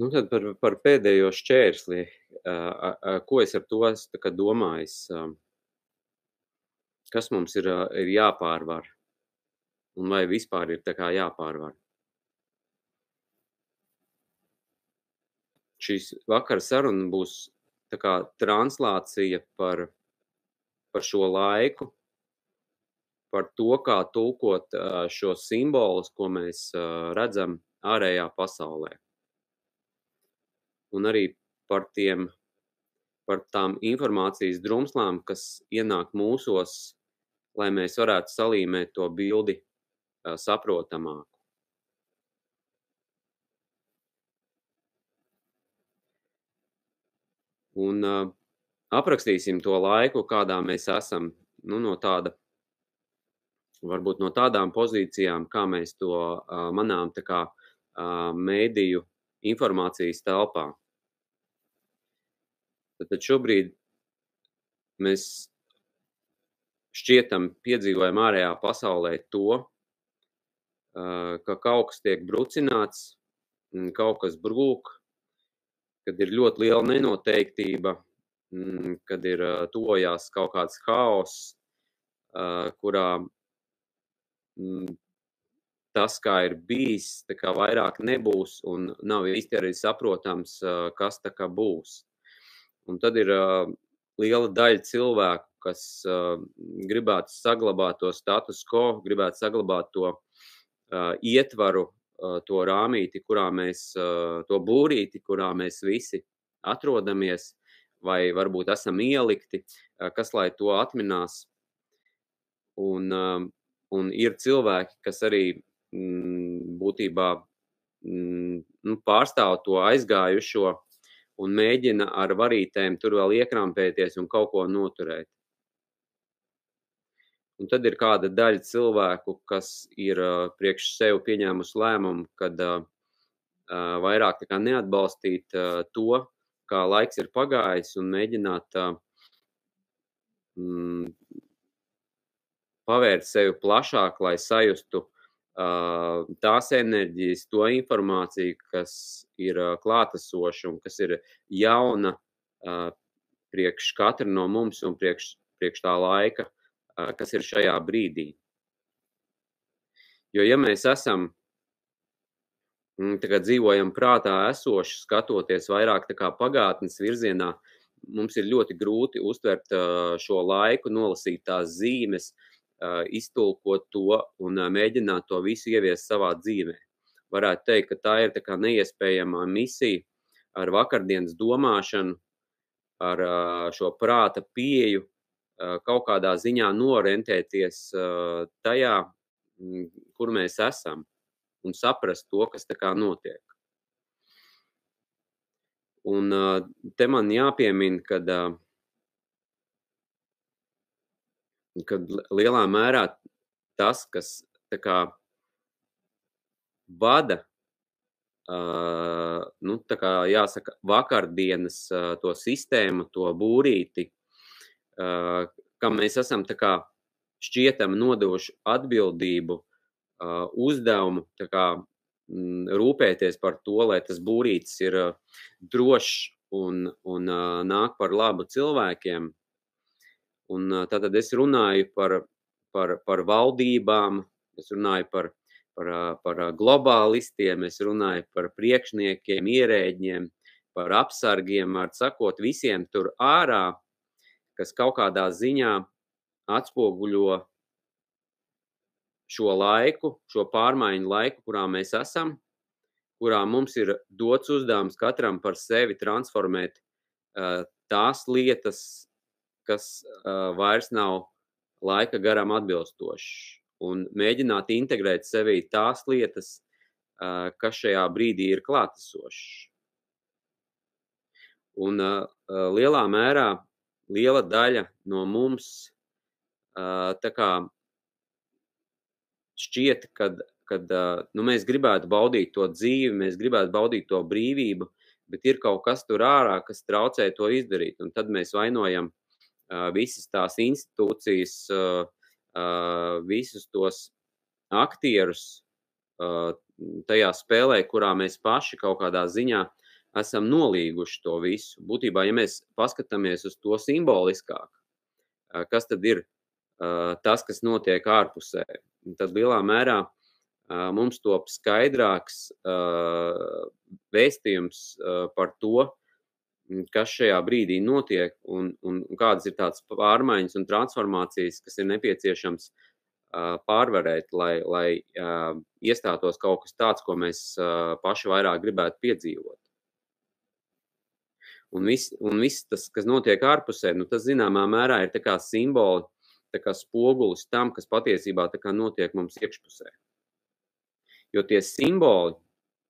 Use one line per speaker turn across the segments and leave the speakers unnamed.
Nu, tad par, par pēdējo šķērsli, ko es ar to esmu domājis, kas mums ir, ir jāpārvar un vai vispār ir jāpārvar. Šīs vakara saruna būs kā translācija par, par šo laiku, par to, kā tulkot šos simbolus, ko mēs redzam ārējā pasaulē un arī par tiem, par tām informācijas drumslām, kas ienāk mūsos, lai mēs varētu salīmēt to bildi saprotamāku. Un uh, aprakstīsim to laiku, kādā mēs esam, nu, no tāda, varbūt no tādām pozīcijām, kā mēs to uh, manām kā uh, mēdīju informācijas telpā. Tad šobrīd mēs šķietam piedzīvojam ārējā pasaulē to, ka kaut kas tiek brucināts, kaut kas brūk, kad ir ļoti liela nenoteiktība, kad ir tojās kaut kāds haoss, kurā tas, kā ir bijis, tā kā vairāk nebūs un nav īsti arī saprotams, kas tā kā būs. Un tad ir uh, liela daļa cilvēku, kas uh, gribētu saglabāt to status quo, gribētu saglabāt to uh, ietvaru, uh, to rāmīti, kurā mēs, uh, to būrīti, kurā mēs visi atrodamies, vai varbūt esam ielikti, uh, kas lai to atminās. Un, uh, un ir cilvēki, kas arī mm, būtībā mm, nu, pārstāv to aizgājušo un mēģina ar varītēm tur vēl iekrampēties un kaut ko noturēt. Un tad ir kāda daļa cilvēku, kas ir uh, priekš sev pieņēmusi lēmumu, kad uh, uh, vairāk neatbalstīt uh, to, kā laiks ir pagājis, un mēģināt uh, mm, pavērt sevi plašāk, lai sajustu tās enerģijas, to informāciju, kas ir klātesoša un kas ir jauna priekš katra no mums un priekš, priekš tā laika, kas ir šajā brīdī. Jo ja mēs esam, mm, tagad dzīvojam prātā esoši, skatoties vairāk pagātnes virzienā, mums ir ļoti grūti uztvert šo laiku, nolasīt tās zīmes, uh, iztulkot to un mēģināt to visu ieviest savā dzīvē. Varētu teikt, ka tā ir tā kā neiespējamā misija ar vakardienas domāšanu, ar šo prāta pieju, kaut kādā ziņā norentēties tajā, kur mēs esam un saprast to, kas tā kā notiek. Un te man jāpiemina, ka kad lielā mērā tas, kas kā, vada, uh, nu, kā jāsaka, vakardienas uh, to sistēmu, to būrīti, uh, kam mēs esam kā, šķietam nodevuši atbildību, uh, uzdevumu, kā, m, rūpēties par to, lai tas būrītis ir uh, drošs un, un uh, nāk par labu cilvēkiem, Un tātad es runāju par, par, par valdībām, es runāju par, par, par globālistiem, es runāju par priekšniekiem, ierēģiem, par apsargiem, ar sakot visiem tur ārā, kas kaut kādā ziņā atspoguļo šo laiku, šo pārmaiņu laiku, kurā mēs esam, kurā mums ir dots uzdevums katram par sevi transformēt uh, tās lietas, kas uh, vairs nav laika garam atbilstošs, un mēģināt integrēt sevī tās lietas, uh, kas šajā brīdī ir klātesošas. Un uh, lielā mērā liela daļa no mums uh, kā šķiet, kad, kad uh, nu, mēs gribētu baudīt to dzīvi, mēs gribētu baudīt to brīvību, bet ir kaut kas tur ārā, kas traucē to izdarīt. Un tad mēs vainojam visas tās institūcijas, visus tos aktierus tajā spēlē, kurā mēs paši kaut kādā ziņā esam nolīguši to visu. Būtībā, ja mēs paskatāmies uz to simboliskāk, kas tad ir tas, kas notiek ārpusē, tad lielā mērā mums top skaidrāks vēstījums par to, kas šajā brīdī notiek un, un kādas ir tādas pārmaiņas un transformācijas, kas ir nepieciešams pārvarēt, lai, lai iestātos kaut kas tāds, ko mēs paši vairāk gribētu piedzīvot. Un viss, un viss tas, kas notiek ārpusē, nu, tas zināmā mērā ir simboli, kā spogulis tam, kas patiesībā notiek mums iekšpusē. Jo tie simboli,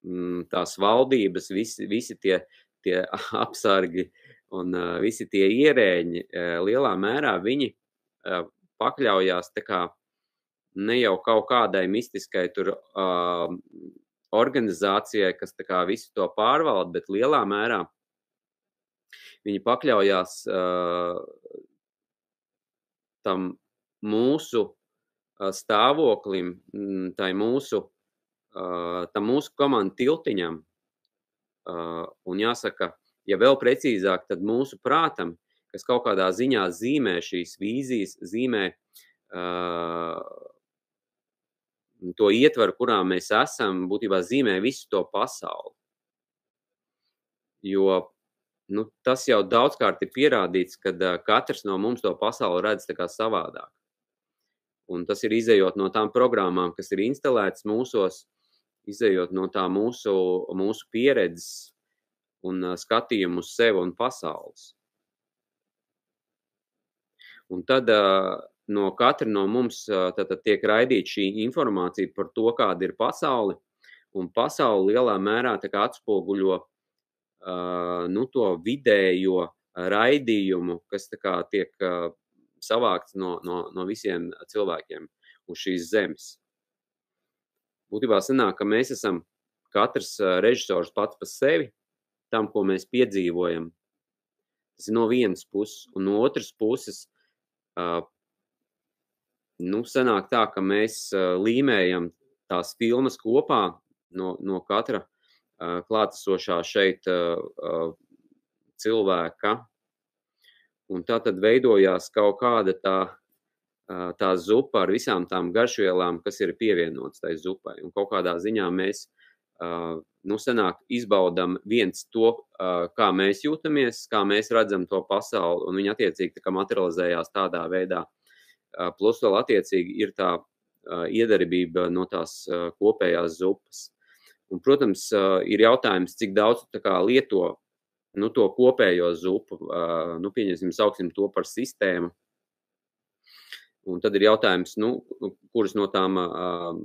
mm, tās valdības, visi, visi tie, tie apsargi un uh, visi tie ierēģi, uh, lielā mērā viņi uh, pakļaujās kā ne jau kaut kādai mistiskai tur uh, organizācijai, kas kā visu to pārvalda, bet lielā mērā viņi pakļaujās uh, tam mūsu uh, stāvoklim, tai mūsu, uh, tam mūsu komandu tiltiņam. Uh, un jāsaka, ja vēl precīzāk, tad mūsu prātam, kas kaut kādā ziņā zīmē šīs vīzijas, zīmē uh, to ietvaru, kurā mēs esam, būtībā zīmē visu to pasauli. Jo nu, tas jau daudzkārt ir pierādīts, ka uh, katrs no mums to pasauli redz savādāk. Un tas ir izējot no tām programmām, kas ir instalētas mūsos, izējot no tā mūsu, mūsu pieredzes un skatījumu uz sevi un pasaules. Un tad no katra no mums tad, tiek raidīta šī informācija par to, kāda ir pasaule, un pasauli lielā mērā atspoguļo uh, nu, to vidējo raidījumu, kas kā, tiek uh, savākts no, no, no visiem cilvēkiem uz šīs zemes. Būtībā sanāk, ka mēs esam katrs režisors pats par sevi, tam, ko mēs piedzīvojam. Tas ir no vienas puses, un no otras puses, uh, nu, sanāk tā, ka mēs uh, līmējam tās filmas kopā no, no katra klātesošā šeit cilvēka. Un tā tad veidojās kaut kāda tā, tā zupa ar visām tām garšvielām, kas ir pievienotas tai zupai. Un kaut kādā ziņā mēs, nu, senāk izbaudam viens to, kā mēs jūtamies, kā mēs redzam to pasauli, un viņi attiecīgi tā materializējās tādā veidā. Plus vēl attiecīgi ir tā iedarbība no tās kopējās zupas. Un, protams, ir jautājums, cik daudz kā, lieto nu, to kopējo zupu. Nu, pieņemsim, sauksim to par sistēmu. Un tad ir jautājums, nu, nu kuras no tām uh,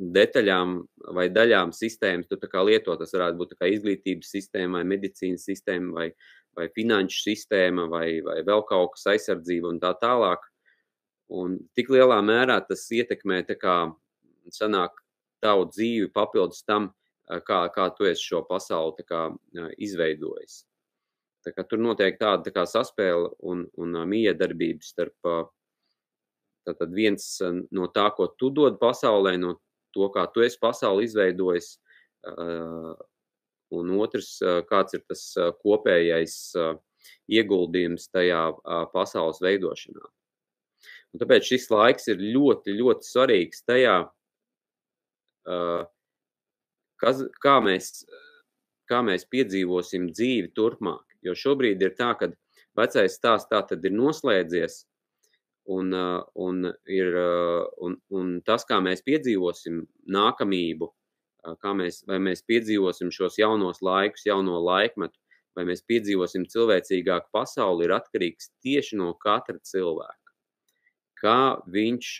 detaļām vai daļām sistēmas tu lieto. Tas varētu būt izglītības sistēma, vai medicīnas sistēma, vai, vai finanšu sistēma, vai, vai vēl kaut kas aizsardzība un tā tālāk. Un tik lielā mērā tas ietekmē, kā sanāk, tavu dzīvi papildus tam, kā, kā tu esi šo pasauli kā, izveidojis. Tā kā tur notiek tāda tā kā saspēle un, un miedarbība starp tātad viens no tā, ko tu dod pasaulē, no to, kā tu esi pasauli izveidojis, un otrs, kāds ir tas kopējais ieguldījums tajā pasaules veidošanā. Un tāpēc šis laiks ir ļoti, ļoti svarīgs tajā, kas, kā, mēs, kā mēs piedzīvosim dzīvi turpmāk. Jo šobrīd ir tā, ka vecais stāsts tā tad ir noslēdzies, un, un, ir, un, un tas, kā mēs piedzīvosim nākamību, kā mēs, vai mēs piedzīvosim šos jaunos laikus, jauno laikmetu, vai mēs piedzīvosim cilvēcīgāku pasauli, ir atkarīgs tieši no katra cilvēka. Kā viņš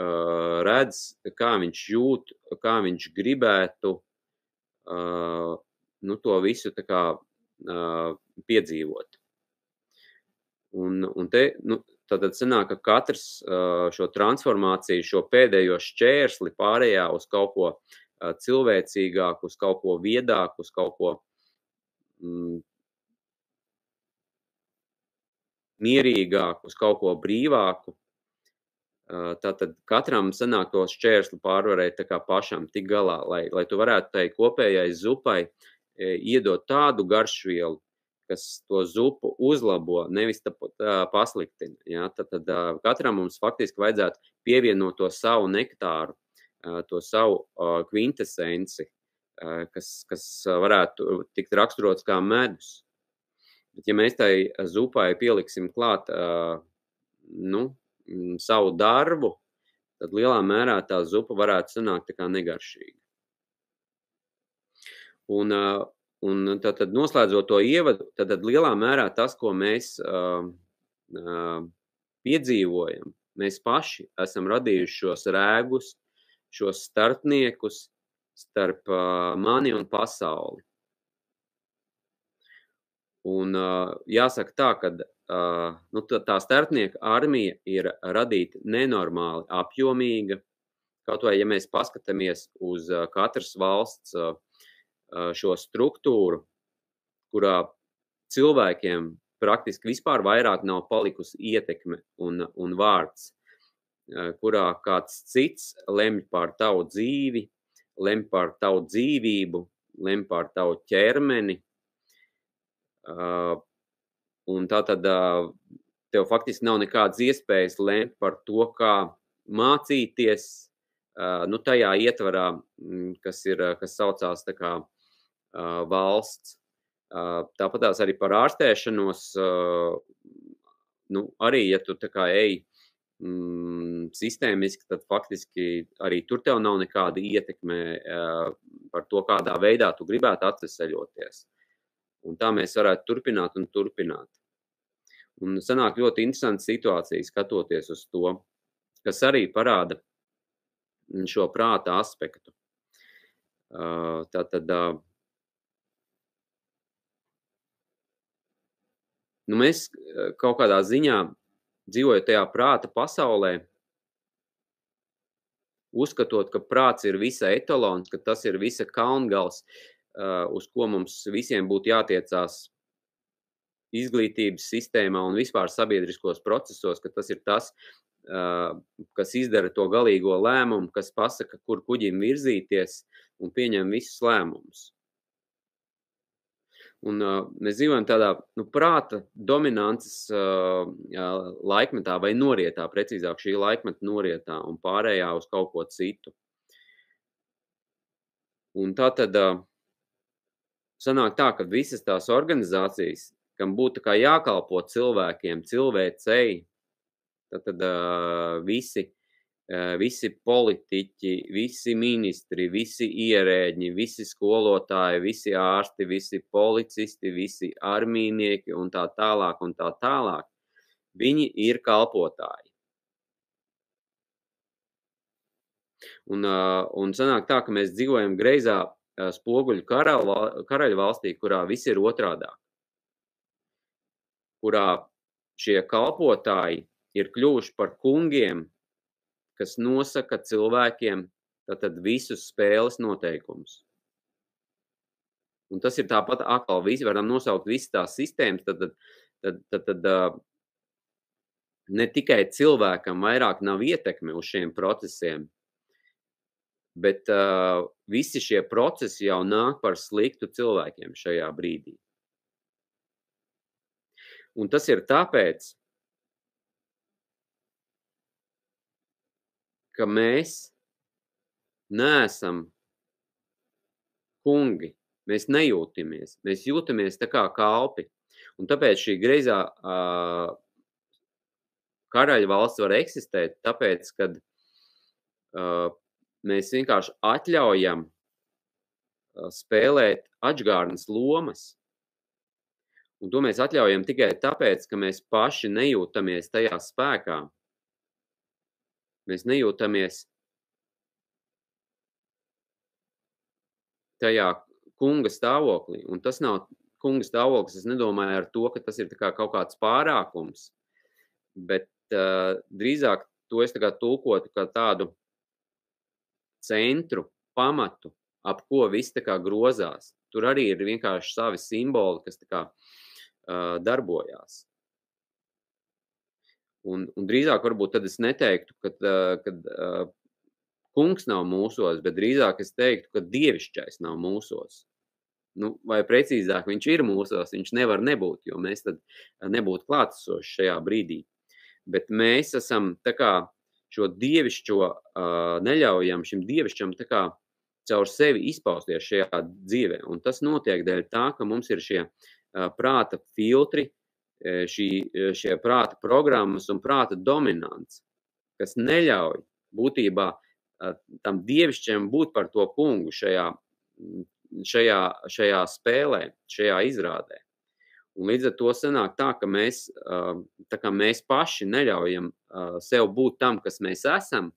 uh, redz, kā viņš jūt, kā viņš gribētu uh, nu, to visu kā, piedzīvot. Un, un te, nu, tad sanāk, ka katrs uh, šo transformāciju, šo pēdējo šķērsli pārējā uz kaut ko uh, cilvēcīgāku, uz kaut ko viedāku, uz kaut ko mm, mierīgāku, uz kaut ko brīvāku, Tātad katram sanāk to šķērsli pārvarēt pašam tik galā, lai, lai tu varētu tai kopējai zupai iedot tādu garšvielu, kas to zupu uzlabo, nevis tā, tā pasliktina. Ja? Tad, tad katram mums faktiski vajadzētu pievienot to savu nektāru, to savu kvintesenci, kas, kas varētu tikt raksturots kā medus. Bet ja mēs tai zupai pieliksim klāt nu, savu darbu, tad lielā mērā tā zupa varētu sanākt tā kā negaršīga. Un, Un tad, tad noslēdzot to ievadu, tad, tad lielā mērā tas, ko mēs uh, uh, piedzīvojam, mēs paši esam radījuši šos rēgus, šos starpniekus starp uh, mani un pasauli. Un uh, jāsaka tā, ka uh, nu, tā starpnieka armija ir radīta nenormāli apjomīga. Kaut vai, ja mēs paskatāmies uz uh, katras valsts uh, šo struktūru, kurā cilvēkiem praktiski vispār vairāk nav palikusi ietekme un, un vārds, kurā kāds cits lemj par tavu dzīvi, lemj par tavu dzīvību, lemj par tavu ķermeni. Un tā tad tev faktiski nav nekādas iespējas lemt par to, kā mācīties, nu tajā ietvarā, kas ir, kas saucās tā kā valsts. Tāpat tās arī par ārstēšanos, nu, arī, ja tu tā kā ej mm, sistēmiski, tad faktiski arī tur tev nav nekāda ietekme par to, kādā veidā tu gribētu atveseļoties. Un tā mēs varētu turpināt un turpināt. Un sanāk ļoti interesanta situācija skatoties uz to, kas arī parāda šo prāta aspektu. Tātad nu, mēs eh, kaut kādā ziņā dzīvojot tajā prāta pasaulē, uzskatot, ka prāts ir visa etalons, ka tas ir visa kalngals, eh, uz ko mums visiem būtu jātiecās izglītības sistēmā un vispār sabiedriskos procesos, ka tas ir tas, eh, kas izdara to galīgo lēmumu, kas pasaka, kur kuģim virzīties un pieņem visus lēmumus. Un, uh, mēs dzīvojam tādā nu, prāta dominances uh, laikmetā vai norietā, precīzāk šī laikmeta norietā un pārējā uz kaut ko citu. Un tā tad uh, sanāk tā, ka visas tās organizācijas, kam būtu jākalpo cilvēkiem, cilvēcei, tad, tad uh, visi visi politiķi, visi ministri, visi ierēģi, visi skolotāji, visi ārsti, visi policisti, visi armīnieki un tā tālāk un tā tālāk. Viņi ir kalpotāji. Un, un sanāk tā, ka mēs dzīvojam greizā spoguļu karaļu valstī, kurā viss ir otrādāk. Kurā šie kalpotāji ir kļuvuši par kungiem kas nosaka cilvēkiem tātad visus spēles noteikumus. Un tas ir tāpat atkal, visi varam nosaukt visas tās sistēmas, tad, tad, tad, tad, tad ne tikai cilvēkam vairāk nav ietekme uz šiem procesiem, bet uh, visi šie procesi jau nāk par sliktu cilvēkiem šajā brīdī. Un tas ir tāpēc, ka mēs neesam kungi, mēs nejūtamies, mēs jūtamies tā kā kalpi. Un tāpēc šī greizā uh, karaļa valsts var eksistēt, tāpēc, kad uh, mēs vienkārši atļaujam uh, spēlēt atžgārnas lomas. Un to mēs atļaujam tikai tāpēc, ka mēs paši nejūtamies tajā spēkā. Mēs nejūtamies tajā kunga stāvoklī. Un tas nav kunga stāvoklis. Es nedomāju ar to, ka tas ir kā kaut kāds pārākums, bet uh, drīzāk to es tā tulkotu kā tādu centru, pamatu, ap ko viss grozās. Tur arī ir vienkārši savi simboli, kas kā uh, darbojās. Un, un drīzāk varbūt tad es neteiktu, ka uh, kungs nav mūsos, bet drīzāk es teiktu, ka dievišķais nav mūsos. nu, vai precīzāk, viņš ir mūsos, viņš nevar nebūt, jo mēs tad nebūtu klātesoši šajā brīdī. Bet mēs esam kā šo dievišķo uh, neļaujam šim dievišķam kā caur sevi izpausties šajā dzīvē. Un tas notiek dēļ tā, ka mums ir šie uh, prāta filtri, šī, šie prāta programmas un prāta dominants, kas neļauj būtībā tam dievišķiem būt par to kungu šajā, šajā, šajā spēlē, šajā izrādē. Un līdz ar to sanāk tā, ka mēs, tā kā mēs paši neļaujam sev būt tam, kas mēs esam,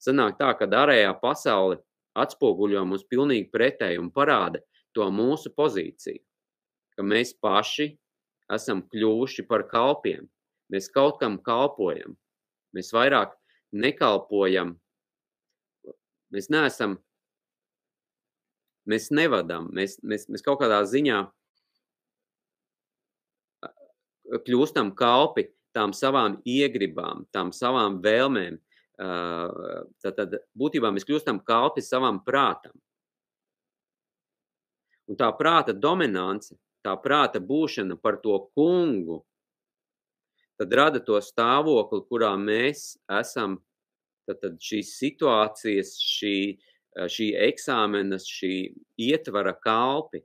sanāk tā, ka ārējā pasaule atspoguļo mums pilnīgi pretēji un parāda to mūsu pozīciju, ka mēs paši esam kļuvuši par kalpiem. Mēs kaut kam kalpojam. Mēs vairāk nekalpojam Mēs neesam, mēs nevadām, mēs, mēs, mēs kaut kādā ziņā kļūstam kalpi tām savām iegribām, tām savām vēlmēm. Tad, tad būtībā mēs kļūstam kalpi savam prātam. Un tā prāta dominance, tā prāta būšana par to kungu, tad rada to stāvokli, kurā mēs esam Tad, tad šīs situācijas, šī, eh, šī eksāmena, šī ietvara kalpi,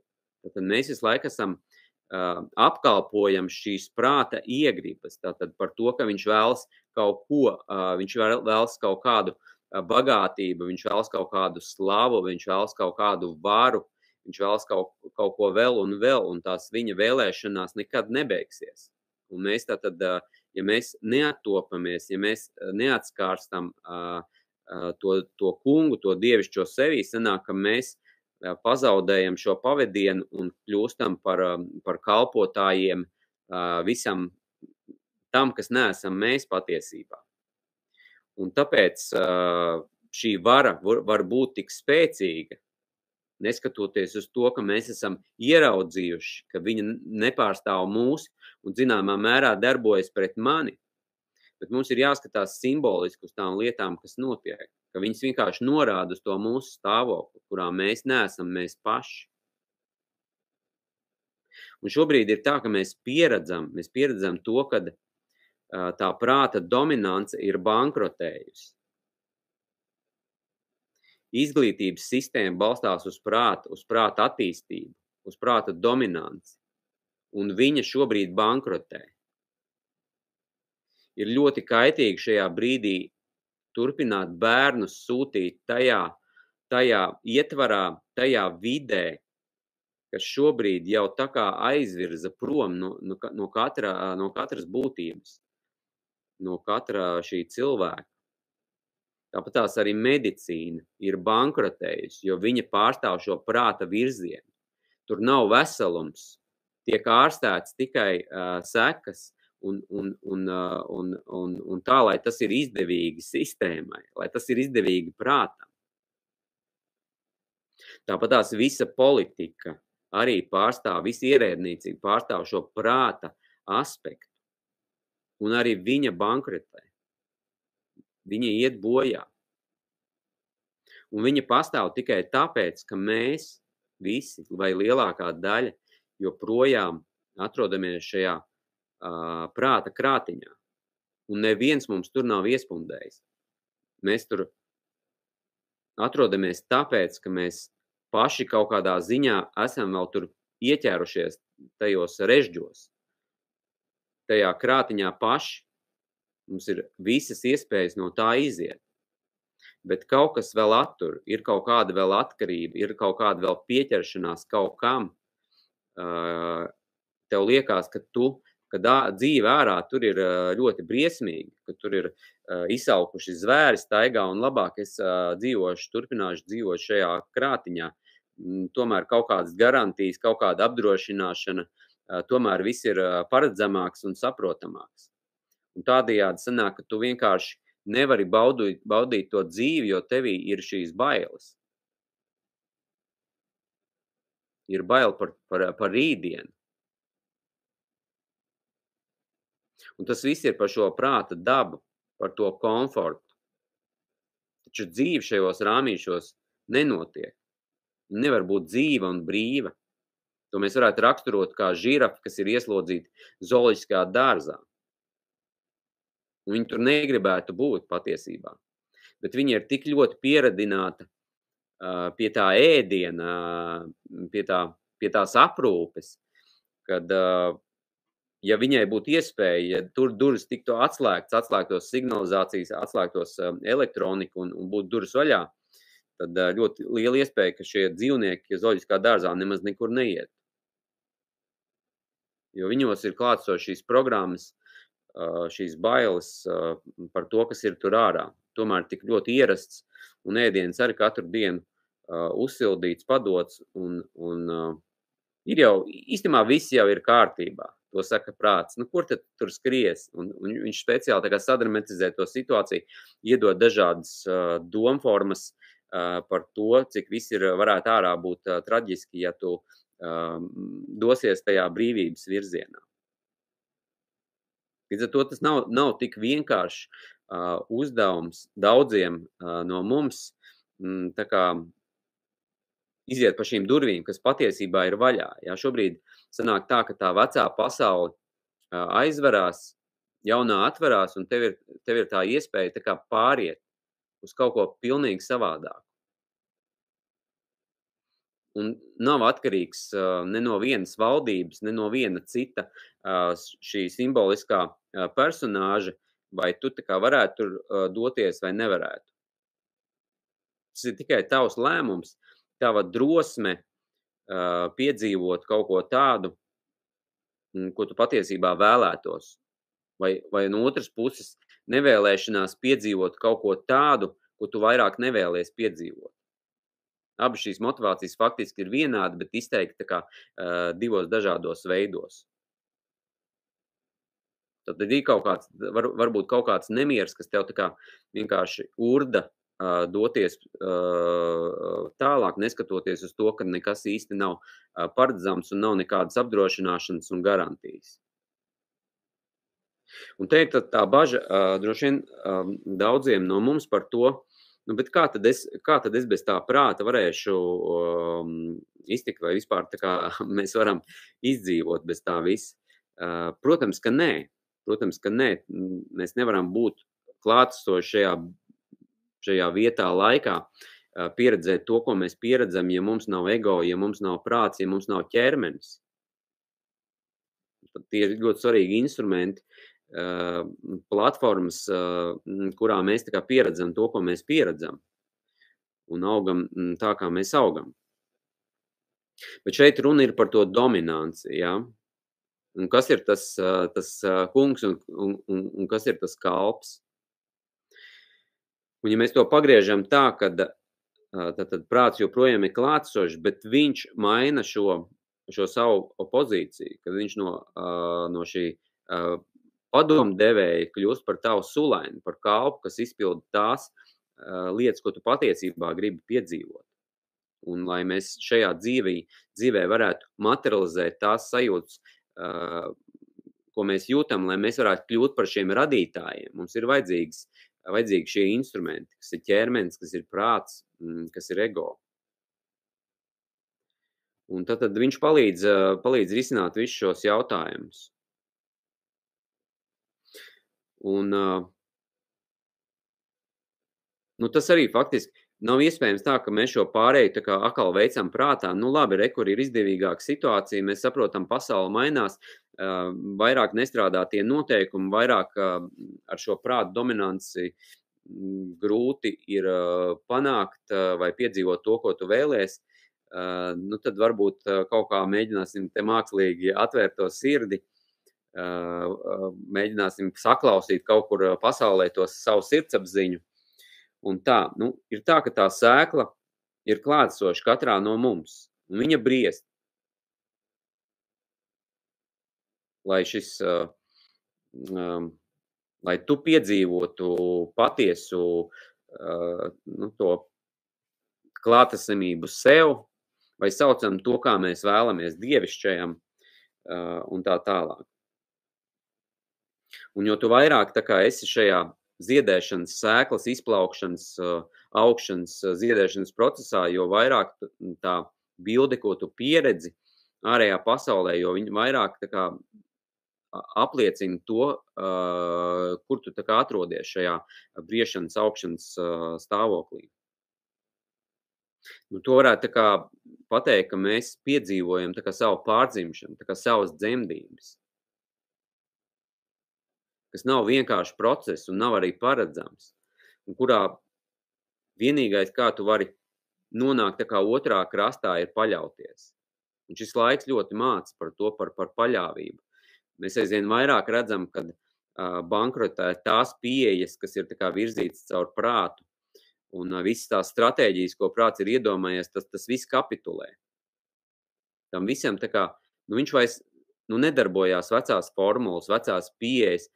tad mēs visu laiku esam uh, apkalpojam šīs prāta iegribas. Tātad par to, ka viņš vēlas kaut ko, uh, viņš vēlas kaut kādu uh, bagātību, viņš vēlas kaut kādu slavu, viņš vēlas kaut kādu varu, viņš vēlas kaut, kaut ko vēl un vēl, un tās viņa vēlēšanās nekad nebeigsies. Un mēs tātad uh, ja mēs neatopamies, ja mēs neatskārstam to, to kungu, to dievišķo sevī, sanāk, ka mēs pazaudējam šo pavadienu un kļūstam par, par kalpotājiem visam tam, kas neesam mēs patiesībā. Un tāpēc šī vara var, var būt tik spēcīga, neskatoties uz to, ka mēs esam ieraudzījuši, ka viņa nepārstāv mūs un zināmā mērā darbojas pret mani. Bet mums ir jāskatās simboliski uz tām lietām, kas notiek, ka viņas vienkārši norāda uz to mūsu stāvokli, kurā mēs neesam mēs paši. Un šobrīd ir tā, ka mēs pieredzam, mēs pieredzam to, ka tā prāta dominance ir bankrotējusi izglītības sistēma balstās uz prātu, uz prāta attīstību, uz prāta dominanci, un viņa šobrīd bankrotē. Ir ļoti kaitīgi šajā brīdī turpināt bērnus sūtīt tajā, tajā ietvarā, tajā vidē, kas šobrīd jau tā kā aizvirza prom no, no, no, katra, no katras būtības, no katra šī cilvēka. Tāpat tās arī medicīna ir bankrotējusi, jo viņa pārstāv šo prāta virzienu. Tur nav veselums, tiek ārstēts tikai uh, sekas, un, un, un, uh, un, un, un tā, lai tas ir izdevīgi sistēmai, lai tas ir izdevīgi prātam. Tāpat tās visa politika arī pārstāv, visa ierēdniecība pārstāv šo prāta aspektu, un arī viņa bankrotē. Viņa iet bojā. Un viņa pastāv tikai tāpēc, ka mēs visi, vai lielākā daļa, joprojām atrodamies šajā uh, prāta krātiņā. Un neviens mums tur nav iespundējis. Mēs tur atrodamies tāpēc, ka mēs paši kaut kādā ziņā esam vēl tur ieķērušies tajos režģos, tajā krātiņā paši, Mums ir visas iespējas no tā iziet. Bet kaut kas vēl attur, ir kaut kāda vēl atkarība, ir kaut kāda vēl pieķeršanās kaut kam. Tev liekas, ka tu, ka dzīve ārā tur ir ļoti briesmīgi, ka tur ir izsaukuši zvēri staigā un labāk es dzīvošu, turpināšu dzīvot šajā krātiņā. Mm, tomēr kaut kādas garantijas, kaut kāda apdrošināšana, tomēr viss ir paredzamāks un saprotamāks. Un tādējādi sanāk, ka tu vienkārši nevari baudīt, baudīt to dzīvi, jo tevī ir šīs bailes. Ir bail par, par, par rītdienu. Un tas viss ir par šo prāta dabu, par to komfortu. Taču dzīve šajos rāmīšos nenotiek. Nevar būt dzīva un brīva. To mēs varētu raksturot kā žirafi, kas ir ieslodzīti zooloģiskā dārzā. Un viņi tur negribētu būt patiesībā. Bet viņi ir tik ļoti pieradināti uh, pie tā ēdiena, uh, pie, tā, pie tās aprūpes, kad, uh, ja viņai būtu iespēja, ja tur durvis tiktu atslēgts, atslēgtos signalizācijas, atslēgtos uh, elektroniku un, un būtu durvis vaļā, tad uh, ļoti liela iespēja, ka šie dzīvnieki zooloģiskā dārzā nemaz nekur neiet jo viņos ir klātsošas šīs programmas, šīs bailes par to, kas ir tur ārā. Tomēr tik ļoti ierasts un ēdiens arī katru dienu uzsildīts, padots un, un ir jau, īstenībā viss jau ir kārtībā. To saka prāts. Nu, kur tad tur skries? Un, un viņš speciāli sadramatizē to situāciju, iedod dažādas uh, domformas uh, par to, cik viss ir varētu ārā būt uh, traģiski, ja tu um, dosies tajā brīvības virzienā. Līdz ar to tas nav, nav tik vienkāršs uh, uzdevums daudziem uh, no mums mm, iziet pa šīm durvīm, kas patiesībā ir vaļā. Jā, šobrīd sanāk tā, ka tā vecā pasaule aizverās, jaunā atverās, un tev ir, tev ir tā iespēja tā kā pāriet uz kaut ko pilnīgi savādāk un nav atkarīgs uh, ne no vienas valdības, ne no viena cita uh, šī simboliskā uh, personāža, vai tu kā varētu tur uh, doties vai nevarētu. Tas ir tikai tavs lēmums, tava drosme uh, piedzīvot kaut ko tādu, ko tu patiesībā vēlētos. Vai, vai no otras puses nevēlēšanās piedzīvot kaut ko tādu, ko tu vairāk nevēlies piedzīvot. Abas šīs motivācijas faktiski ir vienādi, bet izteikti kā, uh, divos dažādos veidos. Tad ir kaut kāds, var, varbūt kaut kāds nemieris, kas tev kā vienkārši urda uh, doties uh, tālāk, neskatoties uz to, ka nekas īsti nav uh, paredzams un nav nekādas apdrošināšanas un garantijas. Un te ir tā, tā baža uh, droši vien uh, daudziem no mums par to, Nu, kā tad, es, kā tad es bez tā prāta varēšu um, iztikt, vai vispār kā, mēs varam izdzīvot bez tā visa? Uh, protams, ka nē. Protams, ka nē. Mēs nevaram būt klātesoši šajā, šajā vietā, laikā, uh, pieredzēt to, ko mēs pieredzam, ja mums nav ego, ja mums nav prāts, ja mums nav ķermenis. Tad tie ir ļoti svarīgi instrumenti, platformas, kurā mēs pieredzam to, ko mēs pieredzam un augam tā, kā mēs augam. Bet šeit runa ir par to dominanci, ja? Un kas ir tas, tas kungs un, un, un, un kas ir tas kalps? Un ja mēs to pagriežam tā, ka tad, tad prāts joprojām ir klātsošs, bet viņš maina šo, šo savu opozīciju, kad viņš no, no šī padomdevēji kļūst par tavu sulaini, par kalpu, kas izpilda tās uh, lietas, ko tu patiesībā gribi piedzīvot. Un lai mēs šajā dzīvī, dzīvē varētu materializēt tās sajūtas, uh, ko mēs jūtam, lai mēs varētu kļūt par šiem radītājiem, mums ir vajadzīgs, vajadzīgi šie instrumenti, kas ir ķermenis, kas ir prāts, kas ir ego. Un tad, tad viņš palīdz, palīdz risināt visus šos jautājumus. Un, nu, tas arī faktiski nav iespējams tā, ka mēs šo pārēju tā kā atkal veicam prātā. Nu, labi, re, kur ir izdevīgāka situācija, mēs saprotam, pasaule mainās, vairāk nestrādā tie noteikumi, vairāk ar šo prātu dominanci grūti ir panākt vai piedzīvot to, ko tu vēlēsi. Nu, tad varbūt kaut kā mēģināsim te mākslīgi atvērt to sirdi mēģināsim saklausīt kaut kur pasaulē to savu sirdsapziņu. Un tā, nu, ir tā, ka tā sēkla ir klātsoša katrā no mums, un viņa briest. Lai šis, um, lai tu piedzīvotu patiesu uh, nu, to klātesamību sev, vai saucam to, kā mēs vēlamies dievišķajam uh, un tā tālāk. Un jo tu vairāk esi šajā ziedēšanas, sēklas izplaukšanas, augšanas, ziedēšanas procesā, jo vairāk tā bilde, ko tu pieredzi, ārējā pasaulē, jo viņi vairāk kā apliecina to, kur tu kā atrodies šajā briešanas, augšanas stāvoklī. Nu, to varētu kā pateikt, ka mēs piedzīvojam kā savu pārdzimšanu, kā savas dzemdības. Kas nav vienkārši process un nav arī paredzams. Un kurā vienīgais, kā tu vari nonākt tā kā otrā krastā, ir paļauties. Un šis laiks ļoti māca par to, par, par paļāvību. Mēs aizvien vairāk redzam, ka uh, bankrotē tās pieejas, kas ir virzītas caur prātu, un uh, visas tās stratēģijas, ko prāts ir iedomājies, tas, tas viss kapitulē. Tam visam kā, nu viņš vairs nu, nedarbojās vecās formulas, vecās pieejas,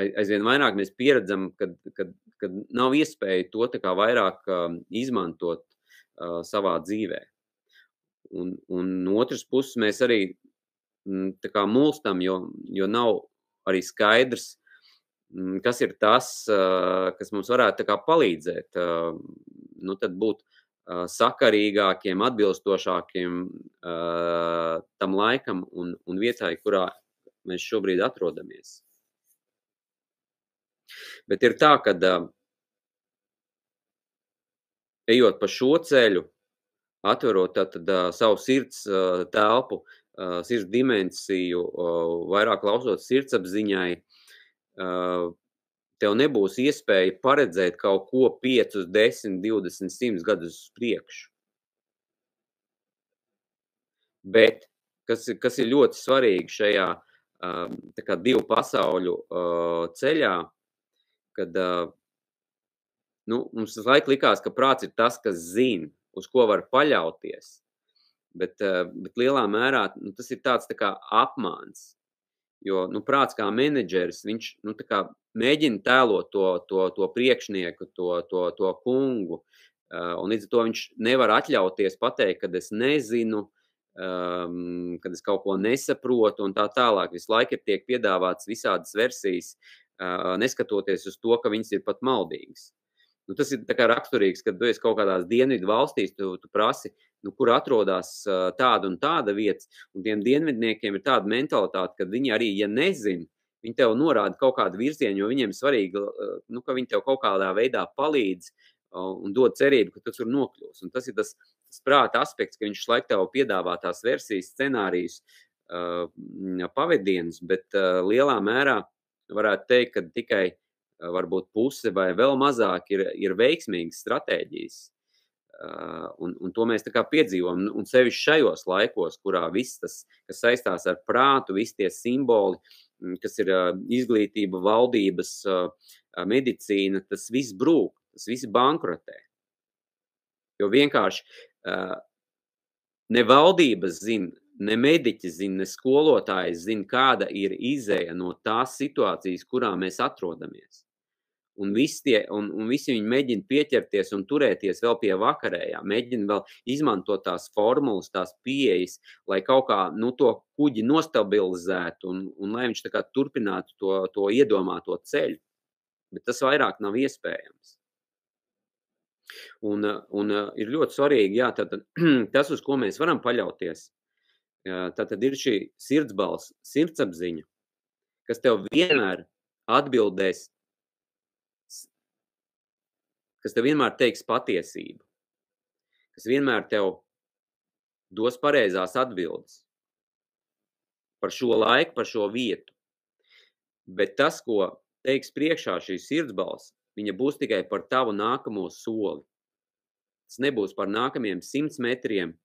aizvien vairāk mēs pieredzam, kad, kad, kad nav iespēja to vairāk izmantot savā dzīvē. Un, un no otras puses mēs arī m, tā kā mulstam, jo, jo nav arī skaidrs, m, kas ir tas, kas mums varētu palīdzēt, nu tad būt sakarīgākiem, atbilstošākiem tam laikam un, un vietai, kurā mēs šobrīd atrodamies. Bet ir tā, ka ejot pa šo ceļu, atverot tātad savu sirds telpu, sirds dimensiju, vairāk klausot sirdsapziņai, tev nebūs iespēja paredzēt kaut ko 5, 10, 20, 100 gadus uz priekšu. Bet, kas, kas ir ļoti svarīgi šajā kā divu pasauļu ceļā, kad nu, mums uz laiku likās, ka prāts ir tas, kas zina, uz ko var paļauties. Bet, bet lielā mērā nu, tas ir tāds tā kā apmāns. Jo nu, prāts kā menedžeris, viņš nu, kā mēģina tēlot to, to, to priekšnieku, to, to, to kungu. Un līdz ar to viņš nevar atļauties pateikt, ka es nezinu, um, kad es kaut ko nesaprotu un tā tālāk. Visu laiku ir tiek piedāvāts visādas versijas, neskatoties uz to, ka viņas ir pat maldīgas. Nu, tas ir raksturīgs, kad esi kaut kādās dienvidu valstīs, tu, tu prasi, nu, kur atrodas tāda un tāda vieta. Un tiem dienvidniekiem ir tāda mentalitāte, ka viņi arī, ja nezina, viņi tev norāda kaut kādu virzienu, jo viņiem svarīgi, nu, ka viņi tev kaut kādā veidā palīdz un dod cerību, ka tu tur nokļūsi. Un tas ir tas, tas prāta aspekts, ka viņš laik tev piedāvā tās versijas, scenārijus, uh, pavadienus, bet uh, lielā mērā varētu teikt, ka tikai uh, varbūt puse vai vēl mazāk ir, ir veiksmīgas stratēģijas. Uh, un, un to mēs piedzīvojam. Un sevišķi šajos laikos, kurā viss tas, kas saistās ar prātu, visi tie simboli, kas ir uh, izglītība, valdības, uh, medicīna, tas viss brūk, tas viss bankrotē. Jo vienkārši ne valdības zina, ne mediķi zina, ne skolotājs zina, kāda ir izēja no tās situācijas, kurā mēs atrodamies. Un visi, tie, un, un visi viņi mēģina pieķerties un turēties vēl pie vakarējā, mēģina vēl izmantot tās formulas, tās pieejas, lai kaut kā nu, to kuģi nostabilizētu un, un lai viņš turpinātu to, to iedomāto ceļu. Bet tas vairāk nav iespējams. Un, un ir ļoti svarīgi, jā, tātad, tas, uz ko mēs varam paļauties, Tātad ir šī sirdsbalss, sirdsapziņa, kas tev vienmēr atbildēs, kas tev vienmēr teiks patiesību, kas vienmēr tev dos pareizās atbildes par šo laiku, par šo vietu. Bet tas, ko teiks priekšā šī sirdsbalss, viņa būs tikai par tavu nākamo soli. Tas nebūs par nākamajiem simts metriem,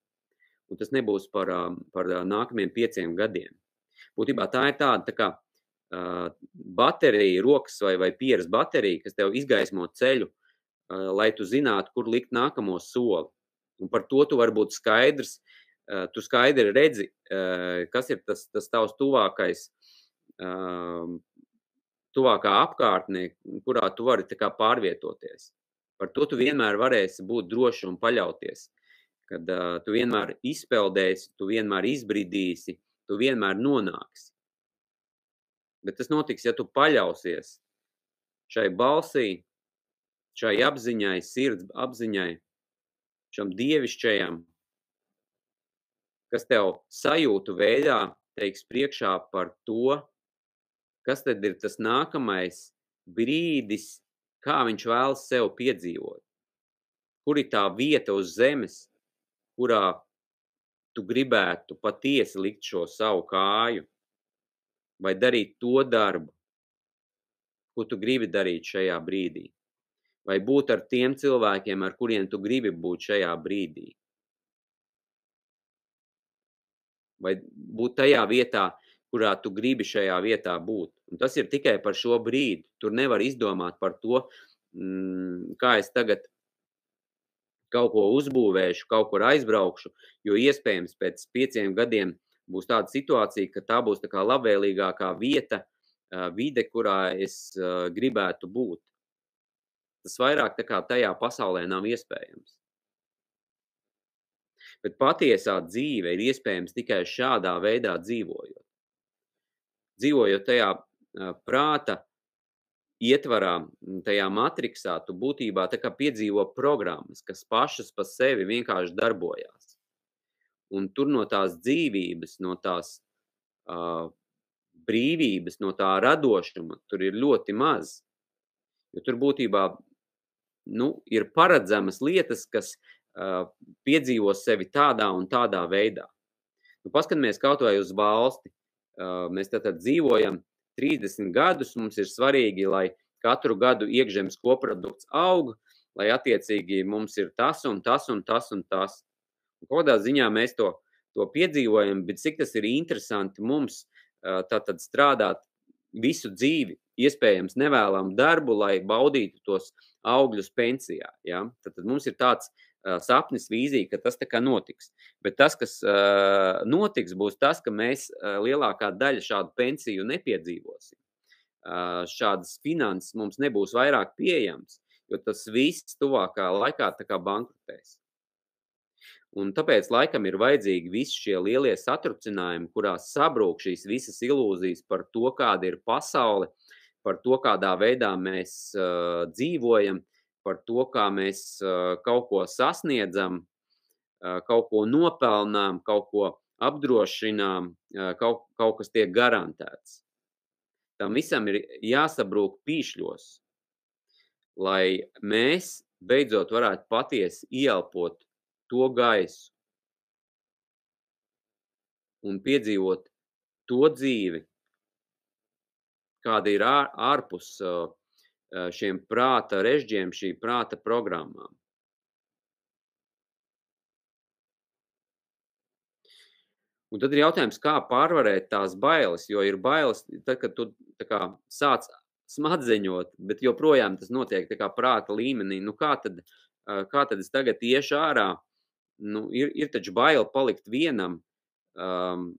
un tas nebūs par, par nākamajiem pieciem gadiem. Būtībā tā ir tāda tā kā, uh, baterija, rokas vai, vai pieras baterija, kas tev izgaismo ceļu, uh, lai tu zinātu, kur likt nākamo soli. Un par to tu vari būt skaidrs. Uh, tu skaidri redzi, uh, kas ir tas, tas tavs tuvākais, uh, tuvākā apkārtnē, kurā tu vari pārvietoties. Par to tu vienmēr varēsi būt droši un paļauties kad uh, tu vienmēr izpeldēsi, tu vienmēr izbridīsi, tu vienmēr nonāksi. Bet tas notiks, ja tu paļausies šai balsī, šai apziņai, sirds apziņai, šam dievišķajam, kas tev sajūtu veidā teiks priekšā par to, kas tad ir tas nākamais brīdis, kā viņš vēlas sev piedzīvot. Kur ir tā vieta uz zemes, kurā tu gribētu patiesi likt šo savu kāju, vai darīt to darbu, ko tu gribi darīt šajā brīdī, vai būt ar tiem cilvēkiem, ar kuriem tu gribi būt šajā brīdī. Vai būt tajā vietā, kurā tu gribi šajā vietā būt. Un tas ir tikai par šo brīdi. Tur nevar izdomāt par to, mm, kā es tagad kaut ko uzbūvēšu, kaut kur aizbraukšu, jo iespējams pēc pieciem gadiem būs tāda situācija, ka tā būs tā kā labvēlīgākā vieta, vide, kurā es gribētu būt. Tas vairāk tā kā tajā pasaulē nav iespējams. Bet patiesā dzīve ir iespējams tikai šādā veidā dzīvojot. Dzīvojot tajā prāta ietvarā, tajā matriksā, tu būtībā piedzīvo programmas, kas pašas pa sevi vienkārši darbojās. Un tur no tās dzīvības, no tās uh, brīvības, no tā radošuma, tur ir ļoti maz. Jo tur būtībā nu, ir paredzamas lietas, kas uh, piedzīvo sevi tādā un tādā veidā. Nu, paskatāmies kaut vai uz valsti. Uh, mēs tātad dzīvojam 30 gadus mums ir svarīgi, lai katru gadu iekšzemes koprodukts aug, lai attiecīgi mums ir tas un tas un tas un tas. Un kādā ziņā mēs to, to piedzīvojam, bet cik tas ir interesanti mums tātad strādāt visu dzīvi, iespējams nevēlam darbu, lai baudītu tos augļus pensijā. Ja? Tad, mums ir tāds sapnis, vīzija, ka tas tā kā notiks. Bet tas, kas uh, notiks, būs tas, ka mēs uh, lielākā daļa šādu pensiju nepiedzīvosim. Uh, šādas finanses mums nebūs vairāk pieejams, jo tas viss tuvākā laikā kā bankrutēs. Un tāpēc laikam ir vajadzīgi visi šie lielie satrucinājumi, kurās sabrūk šīs visas ilūzijas par to, kāda ir pasaule, par to, kādā veidā mēs uh, dzīvojam, par to, kā mēs uh, kaut ko sasniedzam, uh, kaut ko nopelnām, kaut ko apdrošinām, uh, kaut, kaut kas tiek garantēts. Tam visam ir jāsabrūk pīšļos, lai mēs beidzot varētu patiesi ielpot to gaisu un piedzīvot to dzīvi, kāda ir ār, ārpus šiem prāta režģiem, šī prāta programmām. Un tad ir jautājums, kā pārvarēt tās bailes, jo ir bailes, tad, kad tu kā, sāc smadzeņot, bet joprojām tas notiek kā prāta līmenī. Nu, kā, tad, kā tad es tagad iešu ārā nu, ir, ir taču bail palikt vienam. Um,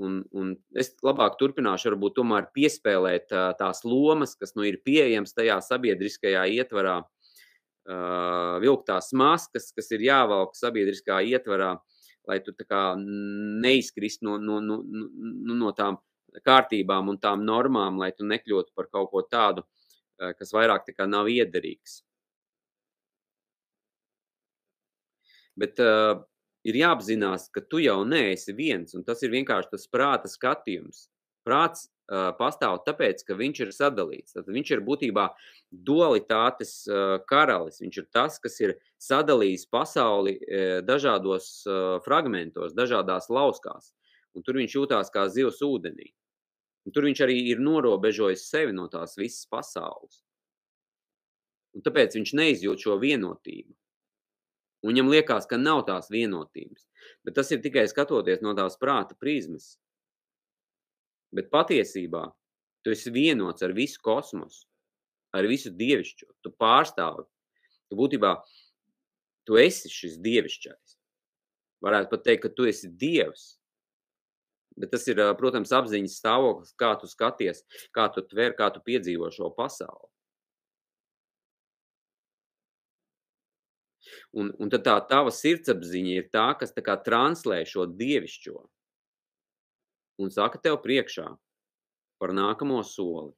un, un, es labāk turpināšu, varbūt tomēr piespēlēt uh, tās lomas, kas nu ir pieejamas tajā sabiedriskajā ietvarā, uh, vilktās maskas, kas ir jāvalk sabiedriskā ietvarā, lai tu neizkrist no, no, no, no, no tām kārtībām un tām normām, lai tu nekļūtu par kaut ko tādu, uh, kas vairāk tā nav iederīgs. Bet uh, ir jāapzinās, ka tu jau neesi viens, un tas ir vienkārši tas prāta skatījums. Prāts uh, pastāv tāpēc, ka viņš ir sadalīts. Tad viņš ir būtībā dualitātes uh, karalis. Viņš ir tas, kas ir sadalījis pasauli uh, dažādos uh, fragmentos, dažādās lauskās. Un tur viņš jūtās kā zivs ūdenī. Un tur viņš arī ir norobežojis sevi no tās visas pasaules. Un tāpēc viņš neizjūt šo vienotību. Un viņam liekas, ka nav tās vienotības. Bet tas ir tikai skatoties no tās prāta prizmas. Bet patiesībā tu esi vienots ar visu kosmosu, ar visu dievišķo. Tu pārstāvi. Tu būtībā tu esi šis dievišķais. Varētu pat teikt, ka tu esi dievs. Bet tas ir, protams, apziņas stāvoklis, kā tu skaties, kā tu tver, kā tu piedzīvo šo pasauli. Un, un tad tā tava sirdsapziņa ir tā, kas tā kā translē šo dievišķo un saka tev priekšā par nākamo soli.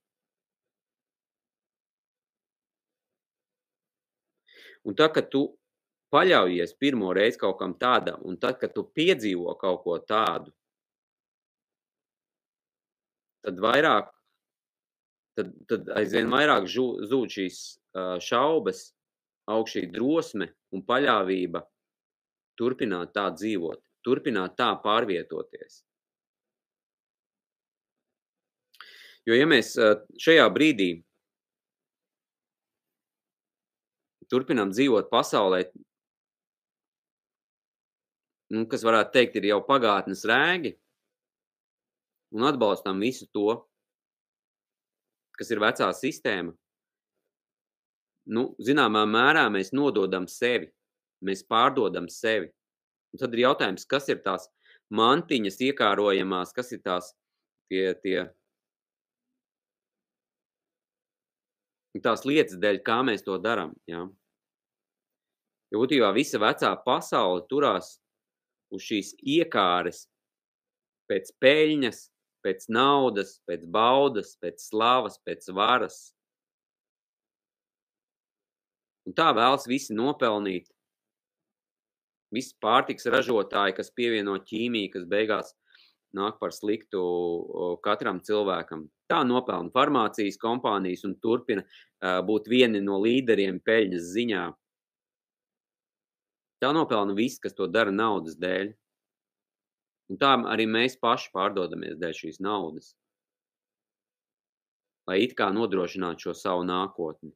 Un tā, ka tu paļaujies pirmo reizi kaut kam tādam, un tad, kad tu piedzīvo kaut ko tādu, tad vairāk, tad, tad aizvien vairāk žu, zūd šīs šaubas, aug šī drosme un paļāvība turpināt tā dzīvot, turpināt tā pārvietoties. Jo, ja mēs šajā brīdī turpinām dzīvot pasaulē, nu, kas varētu teikt, ir jau pagātnes rēgi, un atbalstam visu to, kas ir vecā sistēma, nu, zināmā mērā mēs nododam sevi, mēs pārdodam sevi. Un tad ir jautājums, kas ir tās mantiņas iekārojamās, kas ir tās tie, tie tās lietas dēļ, kā mēs to darām. Ja? Jo būtībā visa vecā pasaule turās uz šīs iekāres pēc peļņas, pēc naudas, pēc baudas, pēc slavas, pēc varas. Un tā vēlas visi nopelnīt. Visi pārtiks ražotāji, kas pievieno ķīmiju, kas beigās nāk par sliktu katram cilvēkam. Tā nopelna farmācijas kompānijas un turpina būt vieni no līderiem peļņas ziņā. Tā nopelna viss, kas to dara naudas dēļ. Un tā arī mēs paši pārdodamies dēļ šīs naudas. Lai it kā nodrošinātu šo savu nākotni.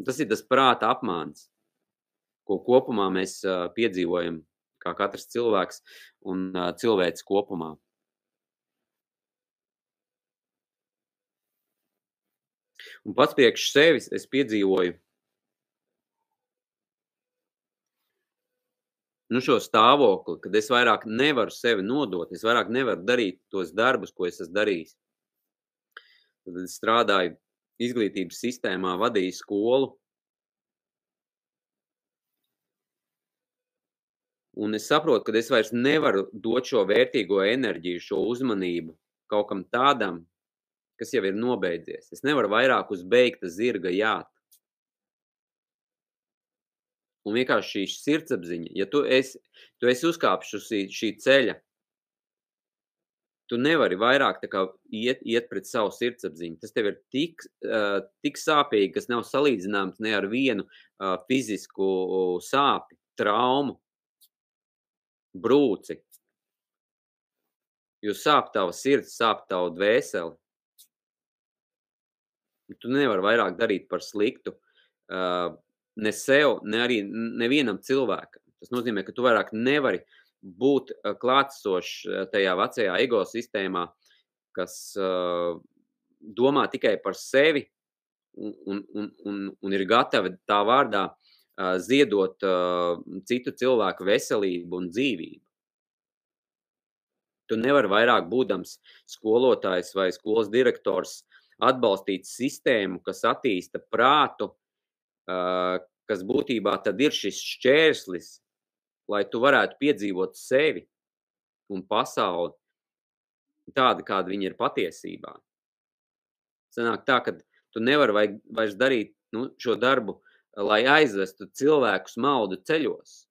Tas ir tas prāta apmāns, ko kopumā mēs piedzīvojam kā katrs cilvēks un cilvēks kopumā. Un pats priekš sevis es piedzīvoju nu, šo stāvokli, kad es vairāk nevaru sevi nodot, es vairāk nevaru darīt tos darbus, ko es esmu darījis. Tad es strādāju izglītības sistēmā, vadīju skolu, Un es saprotu, ka es vairs nevaru dot šo vērtīgo enerģiju, šo uzmanību kaut kam tādam, kas jau ir nobeidzies. Es nevaru vairāk uz beigta zirga jāt. Un vienkārši šī sirdsapziņa, ja tu esi, tu esi uzkāpis uz šī, šī ceļa, tu nevari vairāk kā iet, iet pret savu sirdsapziņu. Tas tev ir tik, uh, tik sāpīgi, kas nav salīdzināms ne ar vienu uh, fizisku sāpi, traumu, brūci. Jo sāp tava sirds, sāp tava dvēseli. Tu nevari vairāk darīt par sliktu uh, ne sev, ne arī nevienam cilvēkam. Tas nozīmē, ka tu vairāk nevari būt klātsošs tajā vecajā ego sistēmā, kas domā tikai par sevi un, un, un, un ir gatavi tā vārdā ziedot citu cilvēku veselību un dzīvību. Tu nevari vairāk būdams skolotājs vai skolas direktors atbalstīt sistēmu, kas attīsta prātu, kas būtībā tad ir šis šķērslis, lai tu varētu piedzīvot sevi un pasauli tādu, kāda viņa ir patiesībā. Sanāk tā, ka tu nevari vairs darīt nu, šo darbu lai aizvestu cilvēkus maldu ceļos.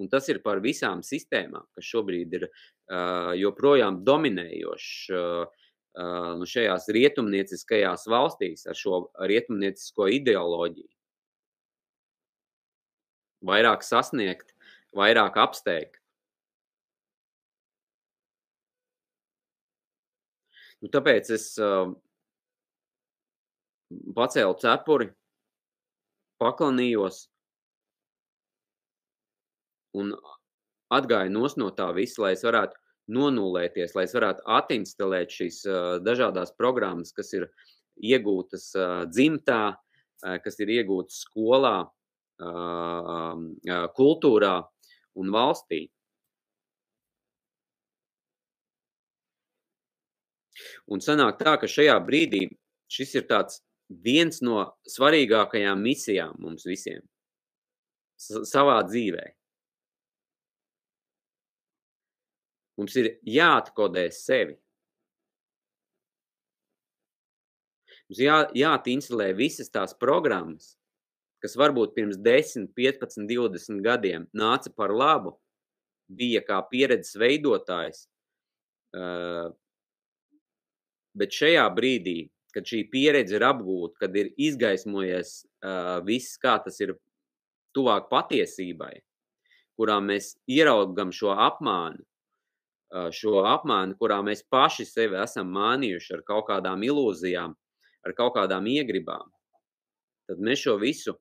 Un tas ir par visām sistēmām, kas šobrīd ir uh, joprojām dominējošas uh, uh, šajās rietumnieciskajās valstīs ar šo rietumniecisko ideoloģiju. Vairāk sasniegt, vairāk apsteigt. Nu, tāpēc es uh, pacēlu cepuri, paklanījos un atgāju nos no tā visa, lai es varētu nonulēties, lai es varētu atinstalēt šīs uh, dažādās programmas, kas ir iegūtas uh, dzimtā, uh, kas ir iegūtas skolā, kultūrā un valstī. Un sanāk tā, ka šajā brīdī šis ir tāds viens no svarīgākajām misijām mums visiem savā dzīvē. Mums ir jāatkodē sevi. Mums jā, jāatinstalē visas tās programmas, kas varbūt pirms 10, 15, 20 gadiem nāca par labu, bija kā pieredzes veidotājs, bet šajā brīdī, kad šī pieredze ir apgūta, kad ir izgaismojies viss, kā tas ir tuvāk patiesībai, kurā mēs ieraugam šo apmānu, šo apmānu, kurā mēs paši sevi esam mānījuši ar kaut kādām ilūzijām, ar kaut kādām iegribām, tad mēs šo visu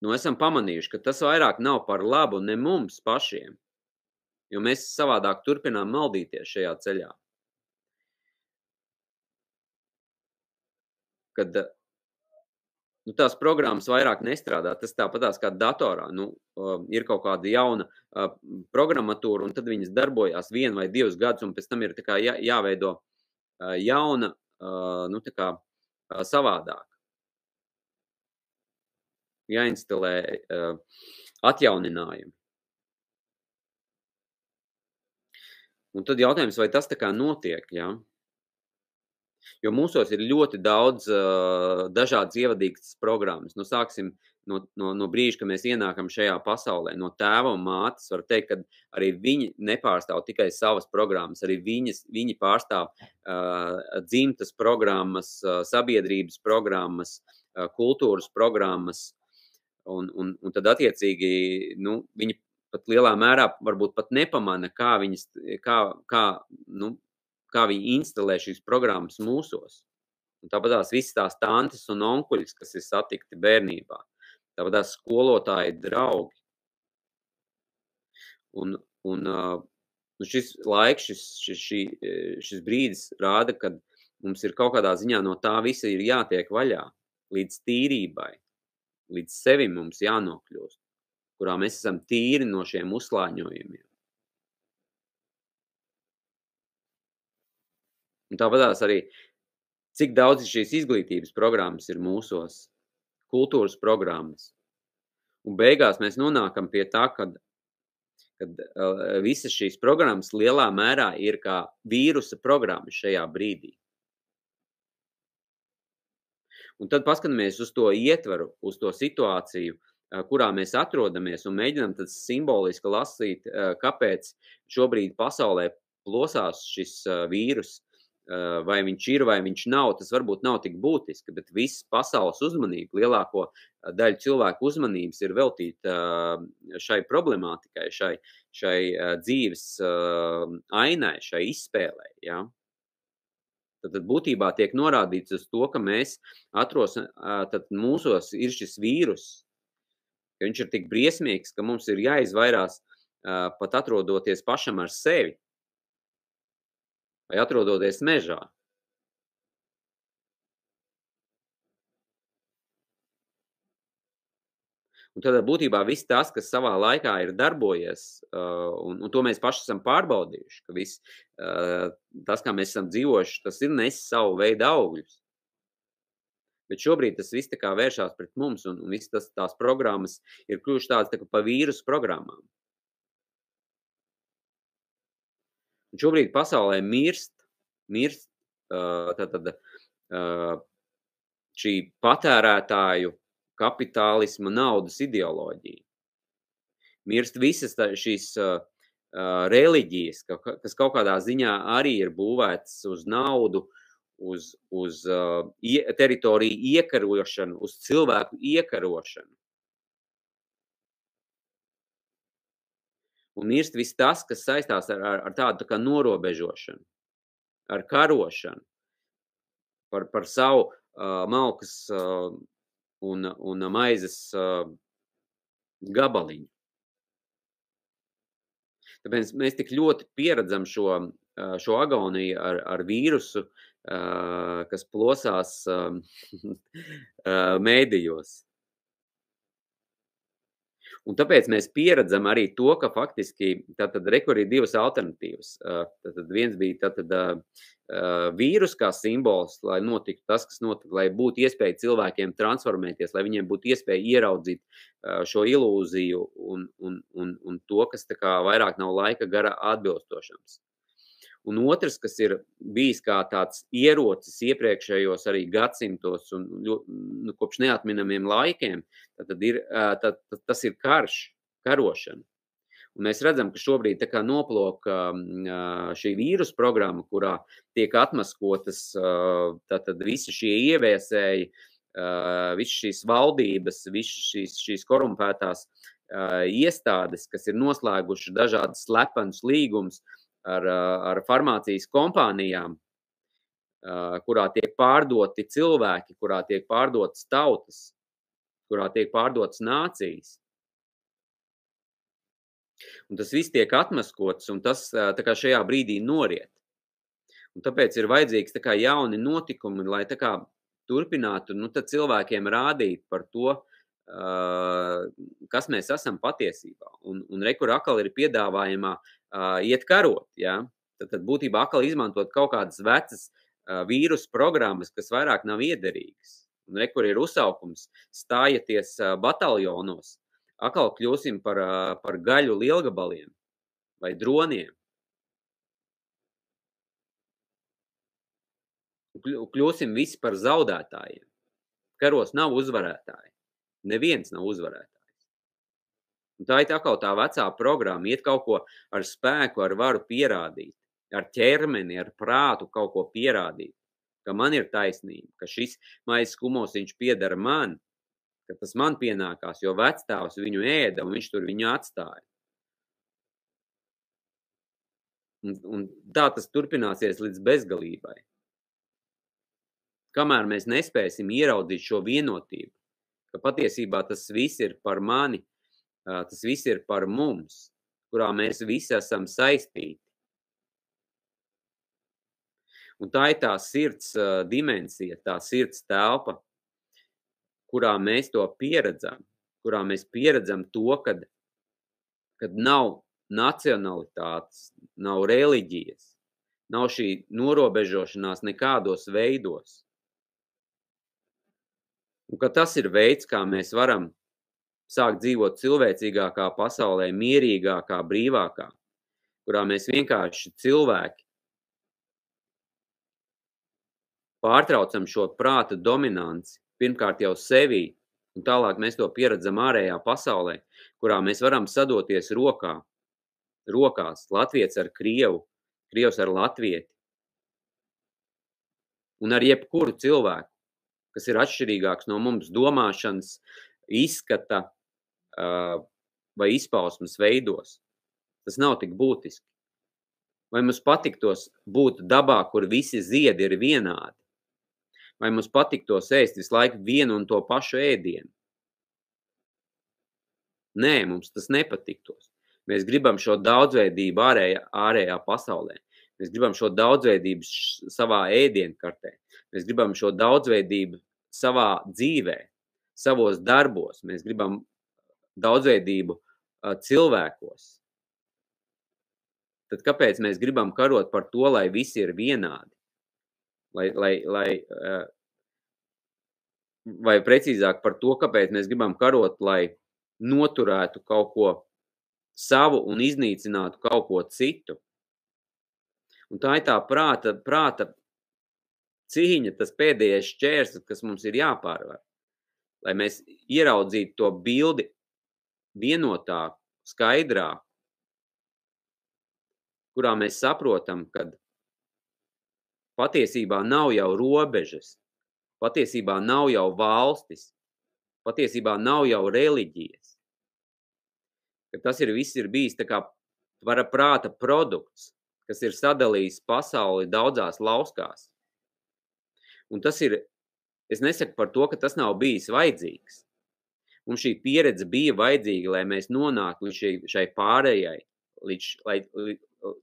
nu, esam pamanījuši, ka tas vairāk nav par labu ne mums pašiem, jo mēs savādāk turpinām maldīties šajā ceļā. Kad nu, tās programmas vairāk nestrādā. Tas tāpatās kā datorā. Nu, ir kaut kāda jauna programmatūra, un tad viņas darbojās vienu vai divus gadus, un pēc tam ir jā, jāveido jauna, nu, tā kā savādāk. Jāinstalē uh, atjauninājumi. Un tad jautājums, vai tas tā kā notiek? Ja? Jo mūsos ir ļoti daudz uh, dažādas ievadīgas programmas. Nu, sāksim no, no, no brīža, kad mēs ienākam šajā pasaulē, no tēva un mātes. Var teikt, ka arī viņi nepārstāv tikai savas programmas, arī viņas, viņi pārstāv uh, dzimtas programmas, uh, sabiedrības programmas, uh, kultūras programmas. Un, un, un tad, attiecīgi, nu, viņi pat lielā mērā varbūt pat nepamana, kā viņas, kā, kā nu, kā viņi instalē šīs programmas mūsos. Un tāpat tās visas tās tantes un onkuļas, kas ir satikti bērnībā. Tāpat tās skolotāji, draugi. Un, un nu šis laiks, šis, šis, šī, šis brīdis rāda, ka mums ir kaut kādā ziņā no tā visa jātiek vaļā līdz tīrībai, līdz sevi mums jānokļūst, kurā mēs esam tīri no šiem uzslāņojumiem. Un tāpatās arī, cik daudz šīs izglītības programmas ir mūsos, kultūras programmas. Un beigās mēs nonākam pie tā, kad, kad uh, visas šīs programmas lielā mērā ir kā vīrusa programma šajā brīdī. Un tad paskatāmies uz to ietvaru, uz to situāciju, kurā mēs atrodamies un mēģinām simboliski lasīt, kāpēc šobrīd pasaulē plosās šis vīrus, vai viņš ir vai viņš nav, tas varbūt nav tik būtiski, bet viss pasaules uzmanība, lielāko daļu cilvēku uzmanības ir veltīta šai problemātikai, šai, šai dzīves ainai, šai izspēlē. Ja? Tad, tad būtībā tiek norādīts uz to, ka mēs atros, tad mūsos ir šis vīrus, ka viņš ir tik briesmīgs, ka mums ir jāizvairās pat atrodoties pašam ar sevi, vai atrodoties mežā. Un tad būtībā viss tas, kas savā laikā ir darbojies, uh, un, un to mēs paši esam pārbaudījuši, ka viss uh, tas, kā mēs esam dzīvojuši, tas ir nesis savu veidu augļus. Bet šobrīd tas viss tā kā vēršās pret mums, un, un viss tas, tās programmas ir kļuvušas tādas tā pa vīrusu programmām. Un šobrīd pasaulē mirst, mirst tātad, šī patērētāju kapitālisma naudas ideoloģija. Mirst visas tā, šīs uh, reliģijas, ka, kas kaut kādā ziņā arī ir būvētas uz naudu, uz, uz uh, teritoriju iekarošanu, uz cilvēku iekarošanu. Un mirst viss tas, kas saistās ar, ar, ar tādu tā norobežošanu, ar karošanu, par, par savu uh, malkas uh, un, un maizes uh, gabaliņu. Tāpēc mēs tik ļoti pieredzam šo, uh, šo agoniju ar, ar vīrusu, uh, kas plosās mēdījos. Un tāpēc mēs pieredzam arī to, ka faktiski tātad rekur ir divas alternatīvas. Tātad viens bija tātad vīrus kā simbols, lai notiktu tas, kas notika, lai būtu iespēja cilvēkiem transformēties, lai viņiem būtu iespēja ieraudzīt šo ilūziju un, un, un, un to, kas vairāk nav laika gara atbilstošams. Un otrs, kas ir bijis kā tāds ierocis iepriekšējos arī gadsimtos un nu, kopš neatminamiem laikiem, tad, tad ir, tad, tad, tas ir karš, karošana. Un mēs redzam, ka šobrīd noplok šī vīrusu programma, kurā tiek atmaskotas visi šie ieviesēji, visas šīs valdības, visas šīs, šīs korumpētās iestādes, kas ir noslēguši dažādas slepenas līgumus ar, ar farmācijas kompānijām, kurā tiek pārdoti cilvēki, kurā tiek pārdotas tautas, kurā tiek pārdotas nācijas. Un tas viss tiek atmaskots, un tas kā, šajā brīdī noriet. Un tāpēc ir vajadzīgs kā, jauni notikumi, lai kā, turpinātu nu, cilvēkiem rādīt par to, uh, kas mēs esam patiesībā. Un, un rekur akal ir piedāvājumā uh, iet karot. Ja? Tad, tad būtībā akal izmantot kaut kādas vecas uh, vīrusu programmas, kas vairāk nav iederīgas. Un rekur ir uzsaukums stājieties bataljonos, atkal kļūsim par, par gaļu lielgabaliem vai droniem. Kļūsim visi par zaudētājiem. Karos nav uzvarētāji. Neviens nav uzvarētājs. Un tā ir atkal tā vecā programma, iet kaut ko ar spēku, ar varu pierādīt, ar ķermeni, ar prātu kaut ko pierādīt, ka man ir taisnība, ka šis maisa kumosiņš piedara man, ka tas man pienākās, jo vecstāvs viņu ēda un viņš tur viņu atstāja. Un, un tā tas turpināsies līdz bezgalībai. Kamēr mēs nespēsim ieraudzīt šo vienotību, ka patiesībā tas viss ir par mani, tas viss ir par mums, kurā mēs visi esam saistīti. Un tā ir tā sirds dimensija, tā sirds telpa, kurā mēs to pieredzam, kurā mēs pieredzam to, kad, kad nav nacionalitātes, nav reliģijas, nav šī norobežošanās nekādos veidos. Un ka tas ir veids, kā mēs varam sākt dzīvot cilvēcīgākā pasaulē, mierīgākā, brīvākā, kurā mēs vienkārši cilvēki pārtraucam šo prāta dominanci pirmkārt jau sevī, un tālāk mēs to pieredzam ārējā pasaulē, kurā mēs varam sadoties rokā, rokās, latviets ar krievu, krievs ar latvieti. Un ar jebkuru cilvēku, kas ir atšķirīgāks no mums domāšanas, izskata vai izpausmes veidos. Tas nav tik būtiski. Vai mums patiktos būt dabā, kur visi ziedi ir vienādi? Vai mums patiktos ēst visu laiku vienu un to pašu ēdienu. Nē, mums tas nepatiktos. Mēs gribam šo daudzveidību ārējā, ārējā pasaulē. Mēs gribam šo daudzveidību savā ēdienkartē. Mēs gribam šo daudzveidību savā dzīvē, savos darbos. Mēs gribam daudzveidību cilvēkos. Tad kāpēc mēs gribam karot par to, lai visi ir vienādi? Lai, lai, lai eh, vai precīzāk par to, kāpēc mēs gribam karot, lai noturētu kaut ko savu un iznīcinātu kaut ko citu. Un tā ir tā prāta, prāta cīņa, tas pēdējais šķērslis, kas mums ir jāpārvar. Lai mēs ieraudzītu to bildi vienotāk, skaidrāk, kurā mēs saprotam, ka Patiesībā nav jau robežas, patiesībā nav jau valstis, patiesībā nav jau reliģijas. Ka tas ir viss ir bijis tā kā vara prāta produkts, kas ir sadalījis pasauli daudzās lauskās. Un tas ir, es nesaku par to, ka tas nav bijis vajadzīgs. Mums šī pieredze bija vajadzīga, lai mēs nonāktu līdz šai, šai pārējai, līdz lai,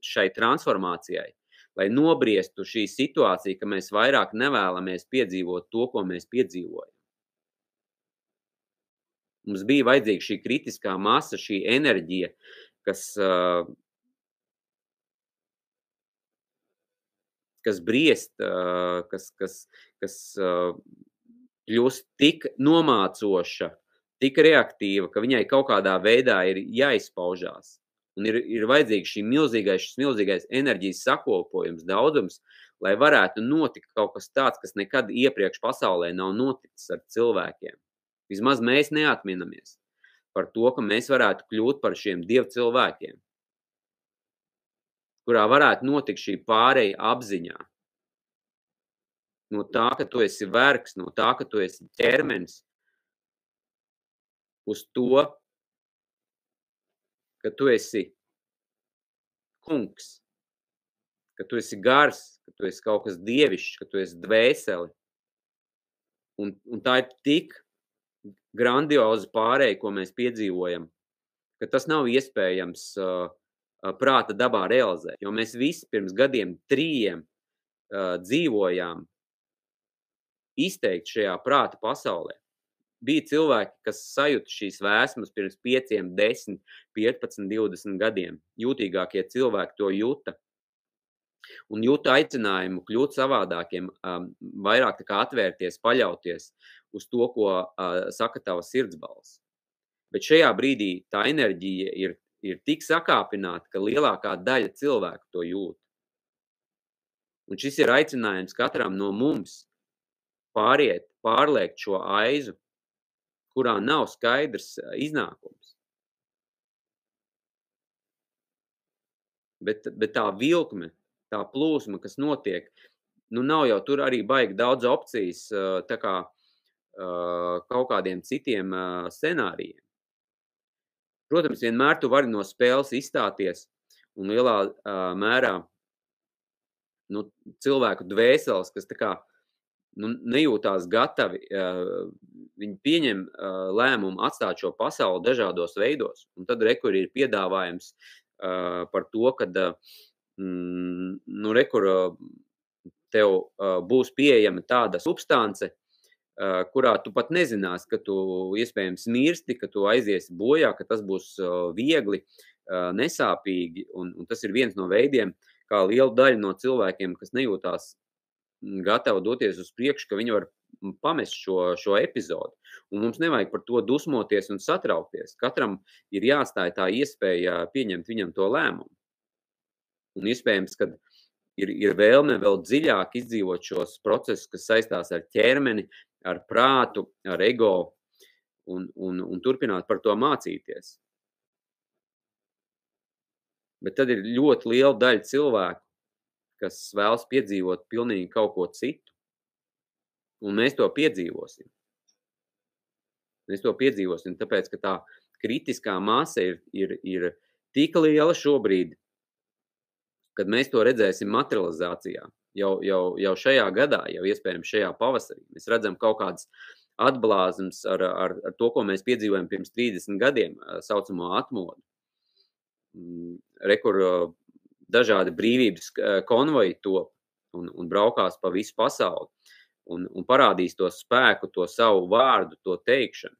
šai transformācijai lai nobriestu šī situācija, ka mēs vairāk nevēlamies piedzīvot to, ko mēs piedzīvojam. Mums bija vajadzīga šī kritiskā masa, šī enerģija, kas, kas briest, kas, kas, kas kļūst tik nomācoša, tik reaktīva, ka viņai kaut kādā veidā ir jāizpaužās. Un ir, ir vajadzīgs šī milzīgais, šis milzīgais enerģijas sakopojums, daudzums, lai varētu notikt kaut kas tāds, kas nekad iepriekš pasaulē nav noticis ar cilvēkiem. Vismaz mēs neatminamies par to, ka mēs varētu kļūt par šiem dievu cilvēkiem, kurā varētu notikt šī pāreja apziņā. No tā, ka tu esi vergs, no tā, ka tu esi ķermenis, uz to, ka tu esi kungs, ka tu esi gars, ka tu esi kaut kas dievišķs, ka tu esi dvēseli. Un, un tā ir tik grandioza pārēja, ko mēs piedzīvojam, ka tas nav iespējams uh, prāta dabā realizēt. Jo mēs visi pirms gadiem trījiem uh, dzīvojām izteikti šajā prāta pasaulē bija cilvēki, kas sajūta šīs vēsmas pirms 5, 10, 15, 20 gadiem. Jūtīgākie cilvēki to jūta. Un jūta aicinājumu kļūt savādākiem, um, vairāk atvērties, paļauties uz to, ko uh, saka tava sirdsbalss. Bet šajā brīdī tā enerģija ir, ir tik sakāpināta, ka lielākā daļa cilvēku to jūt. Un šis ir aicinājums katram no mums pāriet, pārliekt šo aizu kurā nav skaidrs iznākums. Bet, bet tā vilkme, tā plūsma, kas notiek, nu nav jau tur arī baigi daudz opcijas tā kā kaut kādiem citiem scenārijiem. Protams, vienmēr tu vari no spēles izstāties un lielā mērā nu, cilvēku dvēseles, kas tā kā nu, nejūtās gatavi, viņi pieņem lēmumu atstāt šo pasauli dažādos veidos. Un tad rekur ir piedāvājums par to, ka mm, nu, rekur tev būs pieejama tāda substance, kurā tu pat nezinās, ka tu iespējams mirsti, ka tu aiziesi bojā, ka tas būs viegli, nesāpīgi. Un, un tas ir viens no veidiem, kā liela daļa no cilvēkiem, kas nejūtās gatavi doties uz priekšu, ka viņi var pamest šo, šo epizodu. Un mums nevajag par to dusmoties un satraukties. Katram ir jāstāj tā iespēja pieņemt viņam to lēmumu. Un iespējams, ka ir, ir vēlme vēl dziļāk izdzīvot šos procesus, kas saistās ar ķermeni, ar prātu, ar ego un, un, un turpināt par to mācīties. Bet tad ir ļoti liela daļa cilvēku, kas vēlas piedzīvot pilnīgi kaut ko citu. Un mēs to piedzīvosim. Mēs to piedzīvosim, tāpēc, ka tā kritiskā masa ir, ir, ir tik liela šobrīd, kad mēs to redzēsim materializācijā. Jau, jau, jau šajā gadā, jau iespējams šajā pavasarī, mēs redzam kaut kādas atblāzums ar, ar, ar to, ko mēs piedzīvojam pirms 30 gadiem, saucamo atmodu. Mm, rekur dažādi brīvības konvoji top un, un braukās pa visu pasauli un, un parādīs to spēku, to savu vārdu, to teikšanu.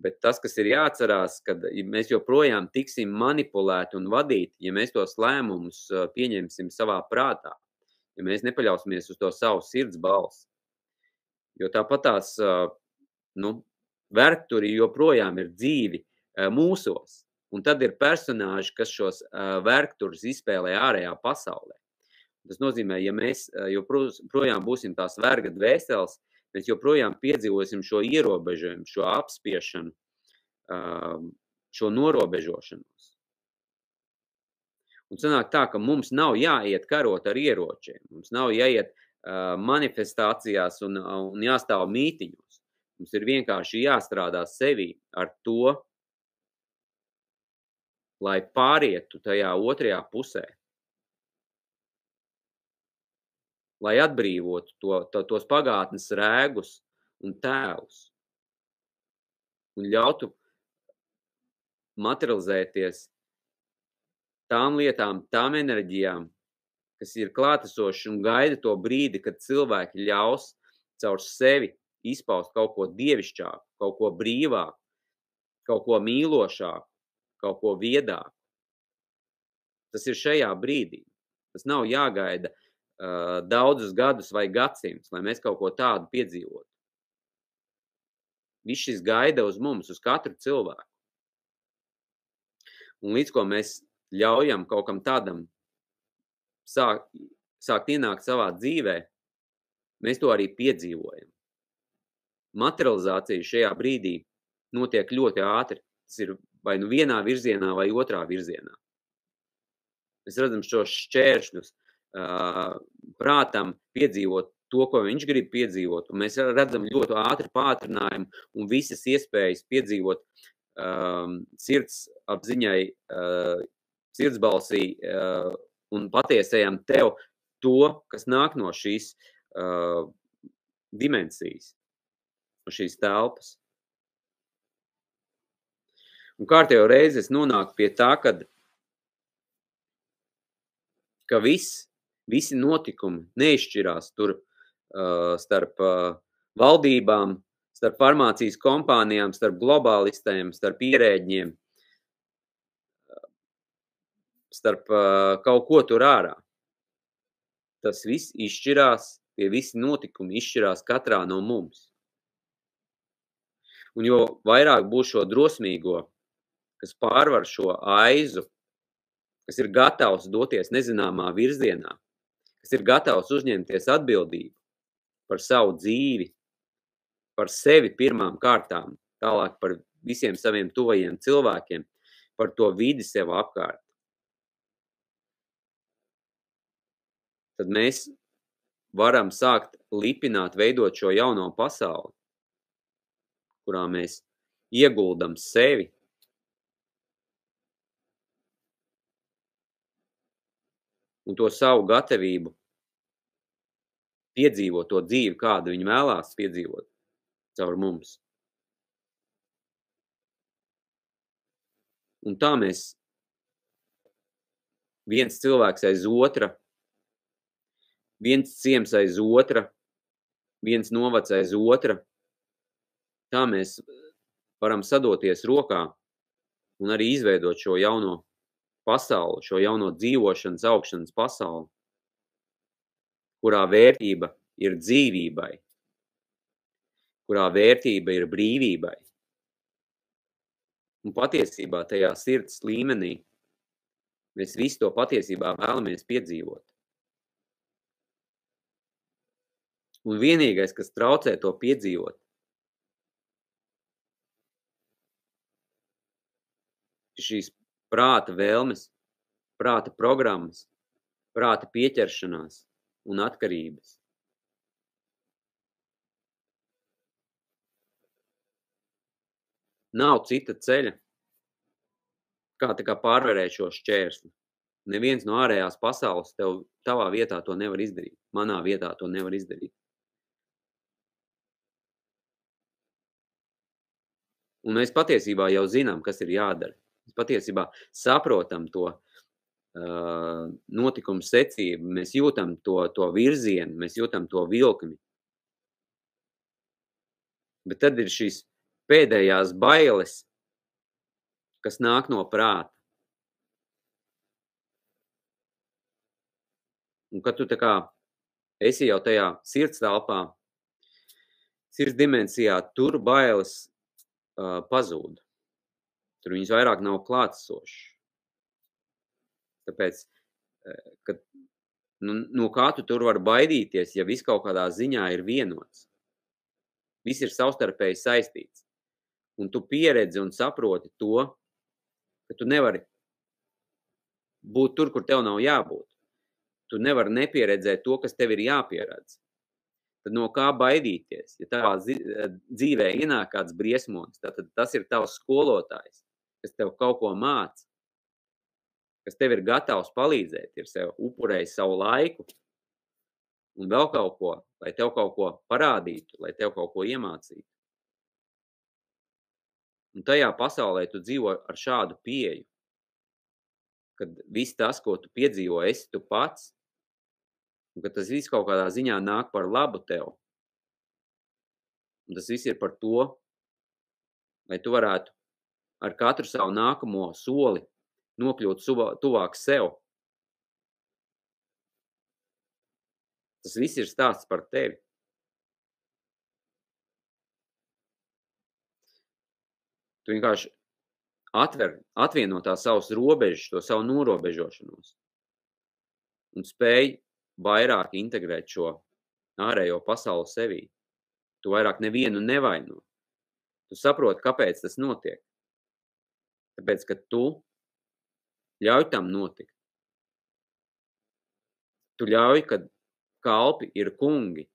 Bet tas, kas ir jāatcerās, ka ja mēs joprojām tiksim manipulēti un vadīti, ja mēs tos lēmumus pieņemsim savā prātā, ja mēs nepaļausimies uz to savu sirds balsi. Jo tāpat tās nu, vergturi joprojām ir dzīvi mūsos. Un tad ir personāži, kas šos vergturus izspēlē ārējā pasaulē. Tas nozīmē, ja mēs joprojām būsim tās verga dvēseles, mēs joprojām piedzīvosim šo ierobežojumu, šo apspiešanu, šo norobežošanos. Un sanāk tā, ka mums nav jāiet karot ar ieročiem, mums nav jāiet manifestācijās un, un jāstāv mītiņos. Mums ir vienkārši jāstrādā sevi ar to, lai pārietu tajā otrajā pusē. Lai atbrīvotu to, to, tos pagātnes rēgus un tēlus. Un ļautu materializēties tām lietām, tām enerģijām, kas ir klātesoši un gaida to brīdi, kad cilvēki ļaus caur sevi izpaust kaut ko dievišķāku, kaut ko brīvāku, kaut ko mīlošāku, kaut ko viedāku. Tas ir šajā brīdī. Tas nav jāgaida daudzus gadus vai gadsimtus, lai mēs kaut ko tādu piedzīvotu. Viss šis gaida uz mums, uz katru cilvēku. Un līdz ko mēs ļaujam kaut kam tādam sāk, sākt ienākt savā dzīvē, mēs to arī piedzīvojam. Materializācija šajā brīdī notiek ļoti ātri. Tas ir vai nu vienā virzienā, vai otrā virzienā. Mēs redzam šos šķēršļus, uh, prātam piedzīvot to, ko viņš grib piedzīvot. Un mēs redzam ļoti ātri pātrinājumu un visas iespējas piedzīvot um, sirds apziņai, uh, sirdsbalsī uh, un patiesajam tev to, kas nāk no šīs uh, dimensijas, no šīs telpas. Un kārtējo reizi es nonāku pie tā, kad, ka viss, visi notikumi neizšķirās tur uh, starp uh, valdībām, starp farmācijas kompānijām, starp globālistiem, starp ierēģiem, starp uh, kaut ko tur ārā. Tas viss izšķirās, tie visi notikumi izšķirās katrā no mums. Un jo vairāk būs šo drosmīgo, kas pārvar šo aizu, kas ir gatavs doties nezināmā virzienā, kas ir gatavs uzņemties atbildību par savu dzīvi, par sevi pirmām kārtām, tālāk par visiem saviem tuvajiem cilvēkiem, par to vidi sev apkārt. Tad mēs varam sākt lipināt, veidot šo jauno pasauli, kurā mēs ieguldam sevi, un to savu gatavību piedzīvot to dzīvi, kādu viņi vēlās piedzīvot caur mums. Un tā mēs viens cilvēks aiz otra, viens ciems aiz otra, viens novads aiz otra, tā mēs varam sadoties rokā un arī izveidot šo jauno pasauli, šo jauno dzīvošanas, augšanas pasauli, kurā vērtība ir dzīvībai, kurā vērtība ir brīvībai. Un patiesībā tajā sirds līmenī mēs visi to patiesībā vēlamies piedzīvot. Un vienīgais, kas traucē to piedzīvot, šīs prāta vēlmes, prāta programmas, prāta pieķeršanās un atkarības. Nav cita ceļa, kā kā pārvarēt šo šķērsli. Neviens no ārējās pasaules tev tavā vietā to nevar izdarīt. Manā vietā to nevar izdarīt. Un mēs patiesībā jau zinām, kas ir jādara. Mēs patiesībā saprotam to uh, notikumu secību, mēs jūtam to, to virzienu, mēs jūtam to vilkmi. Bet tad ir šīs pēdējās bailes, kas nāk no prāta. Un kad tu tā kā esi jau tajā sirds telpā, sirds dimensijā, tur bailes uh, pazūd. Tur viņas vairāk nav klātsošas. Tāpēc, kad, nu, no kā tu tur var baidīties, ja viss kaut kādā ziņā ir vienots? Viss ir savstarpēji saistīts un tu pieredzi un saproti to, ka tu nevari būt tur, kur tev nav jābūt. Tu nevari nepieredzēt to, kas tev ir jāpieredz. Tad no kā baidīties? Ja tavā dzīvē ienāk kāds briesmonis, tad tas ir tavs skolotājs, kas tev kaut ko māca, kas tev ir gatavs palīdzēt, ir sev upurējis savu laiku un vēl kaut ko, lai tev kaut ko parādītu, lai tev kaut ko iemācītu. Un tajā pasaulē tu dzīvo ar šādu pieeju, kad viss tas, ko tu piedzīvo, esi tu pats, un ka tas viss kaut kādā ziņā nāk par labu tev. Un tas viss ir par to, lai tu varētu ar katru savu nākamo soli nokļūt tuvāk sev. Tas viss ir stāsts par tevi. Tu vienkārši atver, atvieno tās savas robežas, to savu norobežošanos un spēj vairāk integrēt šo ārējo pasauli sevī. Tu vairāk nevienu nevaino. Tu saproti, kāpēc tas notiek. Tāpēc, ka tu ļauj tam notikt. Tu ļauj, ka kalpi ir kungi,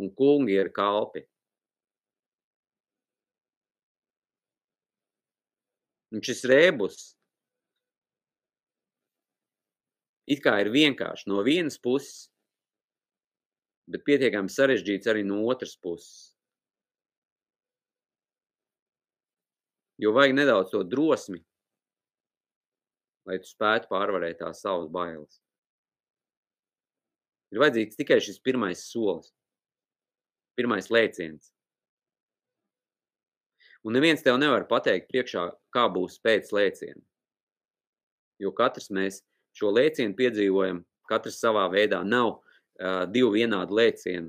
un kungi ir kalpi. Un šis rēbus it kā ir vienkārši no vienas puses, bet pietiekami sarežģīts arī no otras puses. Jo vajag nedaudz to drosmi, lai tu spētu pārvarēt tās savas bailes. Ir vajadzīgs tikai šis pirmais solis, pirmais lēciens. Un neviens tev nevar pateikt priekšā, kā būs pēc lēciena. Jo katrs mēs šo lēcienu piedzīvojam, katrs savā veidā nav uh, divu vienādu lēcienu.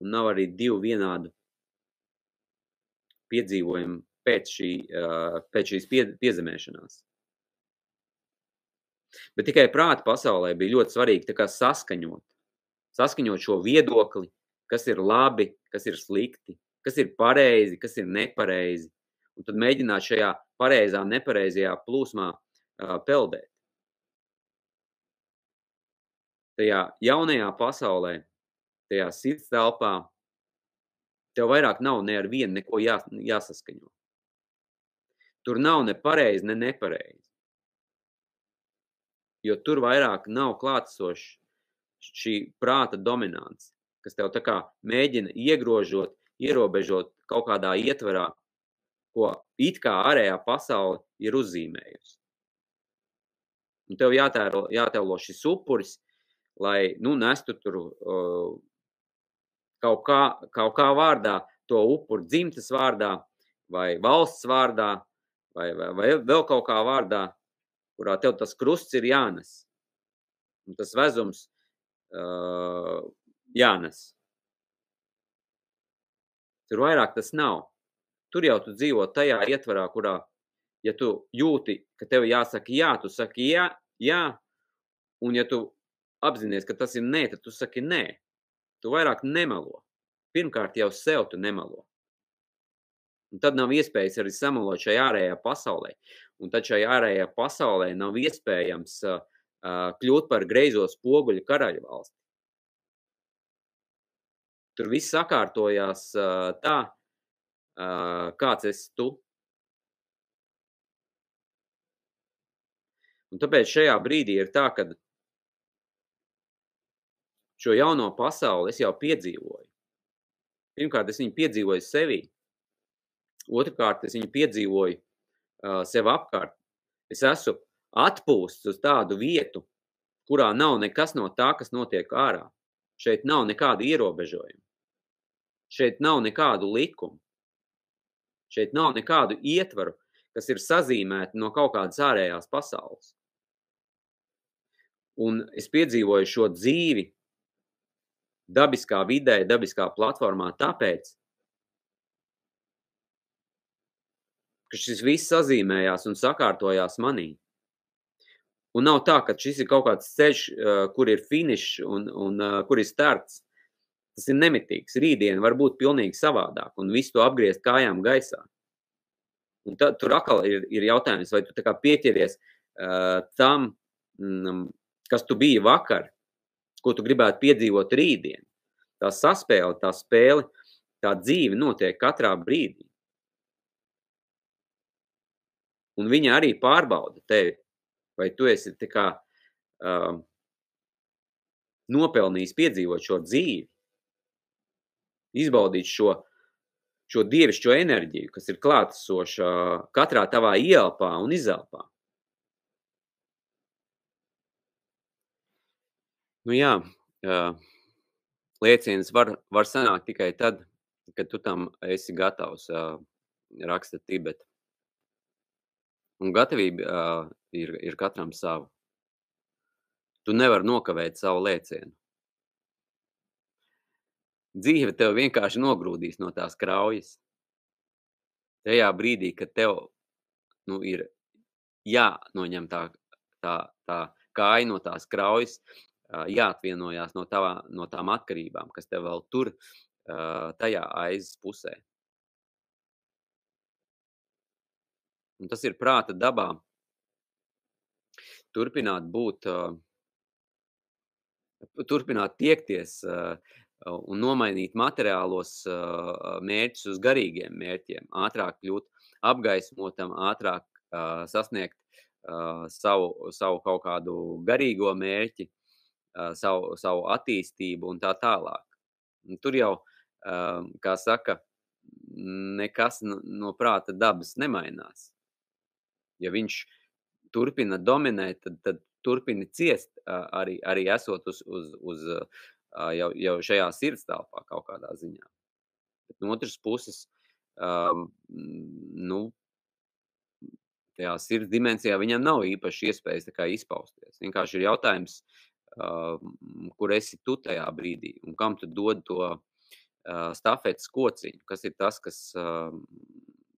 Un nav arī divu vienādu piedzīvojumu pēc, šī, uh, pēc šīs pie, piezemēšanās. Bet tikai prāta pasaulē bija ļoti svarīgi saskaņot. Saskaņot šo viedokli, kas ir labi, kas ir slikti, kas ir pareizi, kas ir nepareizi. Un tad mēģināt šajā pareizā, nepareizajā plūsmā uh, peldēt. Tajā jaunajā pasaulē, tajā sirds telpā, tev vairāk nav ne ar vienu neko jā, jāsaskaņo. Tur nav ne pareizi, ne nepareizi jo tur vairāk nav klātsošs šī prāta dominants, kas tev tā kā mēģina iegrožot, ierobežot kaut kādā ietverā, ko it kā ārējā pasaule ir uzzīmējusi. Un tev jātēlo, jātēlo šis upuris, lai, nu, nestu tur uh, kaut, kā, kaut kā vārdā to upuru dzimtes vārdā vai valsts vārdā vai, vai, vai vēl kaut kā vārdā, kurā tev tas krusts ir jānes. Un tas vezums uh, jānes. Tur vairāk tas nav. Tur jau tu dzīvo tajā ietvarā, kurā, ja tu jūti, ka tev jāsaka jā, tu saki jā, jā, un ja tu apzinies, ka tas ir nē, tad tu saki nē. Tu vairāk nemelo. Pirmkārt jau sev tu nemelo. Un tad nav iespējas arī samalot šajā ārējā pasaulē. Un tad šajā ārējā pasaulē nav iespējams uh, uh, kļūt par greizo spoguļu karaļu valsti. Tur viss sakārtojās uh, tā, uh, kāds esi tu. Un tāpēc šajā brīdī ir tā, ka šo jauno pasauli es jau piedzīvoju. Pirmkārt, es viņu piedzīvoju sevī. Otrakārt, es viņu piedzīvoju uh, sev apkārt. Es esmu atpūsts uz tādu vietu, kurā nav nekas no tā, kas notiek ārā. Šeit nav nekādu ierobežojumu. Šeit nav nekādu likumu. Šeit nav nekādu ietvaru, kas ir sazīmēti no kaut kādas ārējās pasaules. Un es piedzīvoju šo dzīvi dabiskā vidē, dabiskā platformā tāpēc, ka šis viss sazīmējās un sakārtojās manī. Un nav tā, ka šis ir kaut kāds ceļš, kur ir finišs un, un kur ir starts. Tas ir nemitīgs. Rītdien var būt pilnīgi savādāk un visu to apgriezt kājām gaisā. Un tad tur atkal ir, ir jautājums, vai tu pieķeries uh, tam, mm, kas tu biji vakar, ko tu gribētu piedzīvot rītdien. Tā saspēle, tā spēle, tā dzīve notiek katrā brīdī. un viņa arī pārbauda tevi, vai tu esi kā um, nopelnījis piedzīvot šo dzīvi, izbaudīt šo, šo dievišķo enerģiju, kas ir klātesoša katrā tavā ielpā un izelpā. Nu jā, lieciens var, var sanākt tikai tad, kad tu tam esi gatavs, raksta Tibeta. Un gatavība ir, ir katram sava. Tu nevari nokavēt savu lēcienu. Dzīve tev vienkārši nogrūdīs no tās kraujas. Tajā brīdī, kad tev, nu, ir jānoņem tā tā tā kāja no tās kraujas, jāatvienojās no tavā no tām atkarībām, kas tev vēl tur, tajā aizes pusē. Un tas ir prāta dabā. Turpināt būt, turpināt tiekties, un nomainīt materiālos, mērķus uz garīgiem mērķiem, ātrāk kļūt apgaismotam, ātrāk, sasniegt, savu savu kaut kādu garīgo mērķi, savu savu attīstību un tā tālāk. Tur jau, kā saka, nekas no prāta dabas nemainās. Ja viņš turpina dominēt, tad tad turpini ciest, arī arī esot uz uz uz, jau jau šajā sirds telpā kaut kādā ziņā. Bet no otras puses, ām, nu tajā sirds dimensijā viņam nav īpaši iespējas izpausties. Vienkārši ir jautājums, ām, kur esi tu tajā brīdī un kam tu dod to, ā, stafetes kociņu, kas ir tas, kas, ām,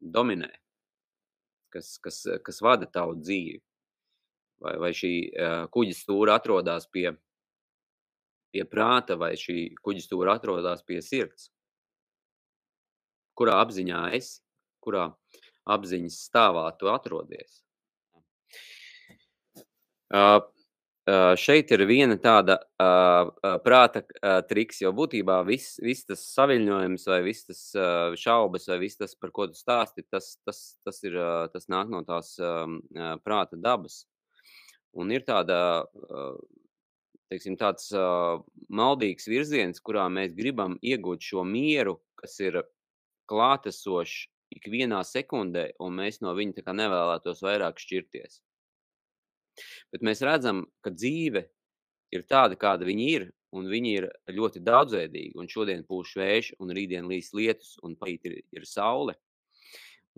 dominē, kas kas kas vada tavu dzīvi. Vai vai šī, ā, kuģa stūra atrodas pie pie prāta vai šī kuģa stūra atrodas pie sirds? Kurā apziņā esi? Kurā apziņas stāvā tu atrodies? Ā, šeit ir viena tāda, prāta, triks, jo būtībā viss viss tas saviļņojums vai viss tas, šaubas vai viss tas, par ko tu stāsti, tas tas tas ir, tas nāk no tās, prāta dabas. Un ir tāda, teiksim, tāds, maldīgs virziens, kurā mēs gribam iegūt šo mieru, kas ir klātesošs ikvienā sekundē, un mēs no viņa nevēlētos vairāk šķirties. Bet mēs redzam, ka dzīve ir tāda, kāda viņa ir, un viņa ir ļoti daudzveidīga, un šodien pūš vējš, un rītdien līs lietus, un parīt ir ir saule.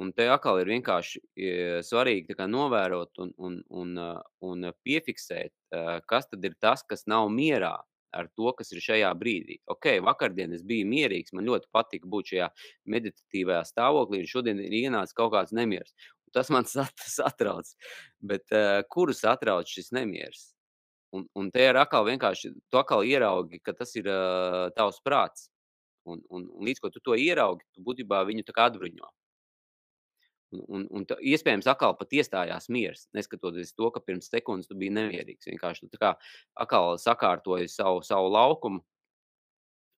Un te atkal ir vienkārši, e, svarīgi novērot un un un, ā, un piefiksēt, ā, kas tad ir tas, kas nav mierā ar to, kas ir šajā brīdī. Okei, vakardien es biju mierīgs, man ļoti patika būt šajā meditatīvajā stāvoklī, un šodien ir ienācis kaut kāds nemieris. Tas man sat satrauc, bet, ā, kuru satrauc šis nemieris? Un un te ir atkal vienkārši tu atkal ieraugi, ka tas ir, ā, tavs prāts. Un un un līdz ko tu to ieraugi, tu būtībā viņu tā kā atbruņo. Un un un ta iespējams atkal pat iestājās miers, neskatoties to, ka pirms sekundes tu biji nemierīgs. Vienkārši tu tā kā atkal sakārtoji savu savu laukumu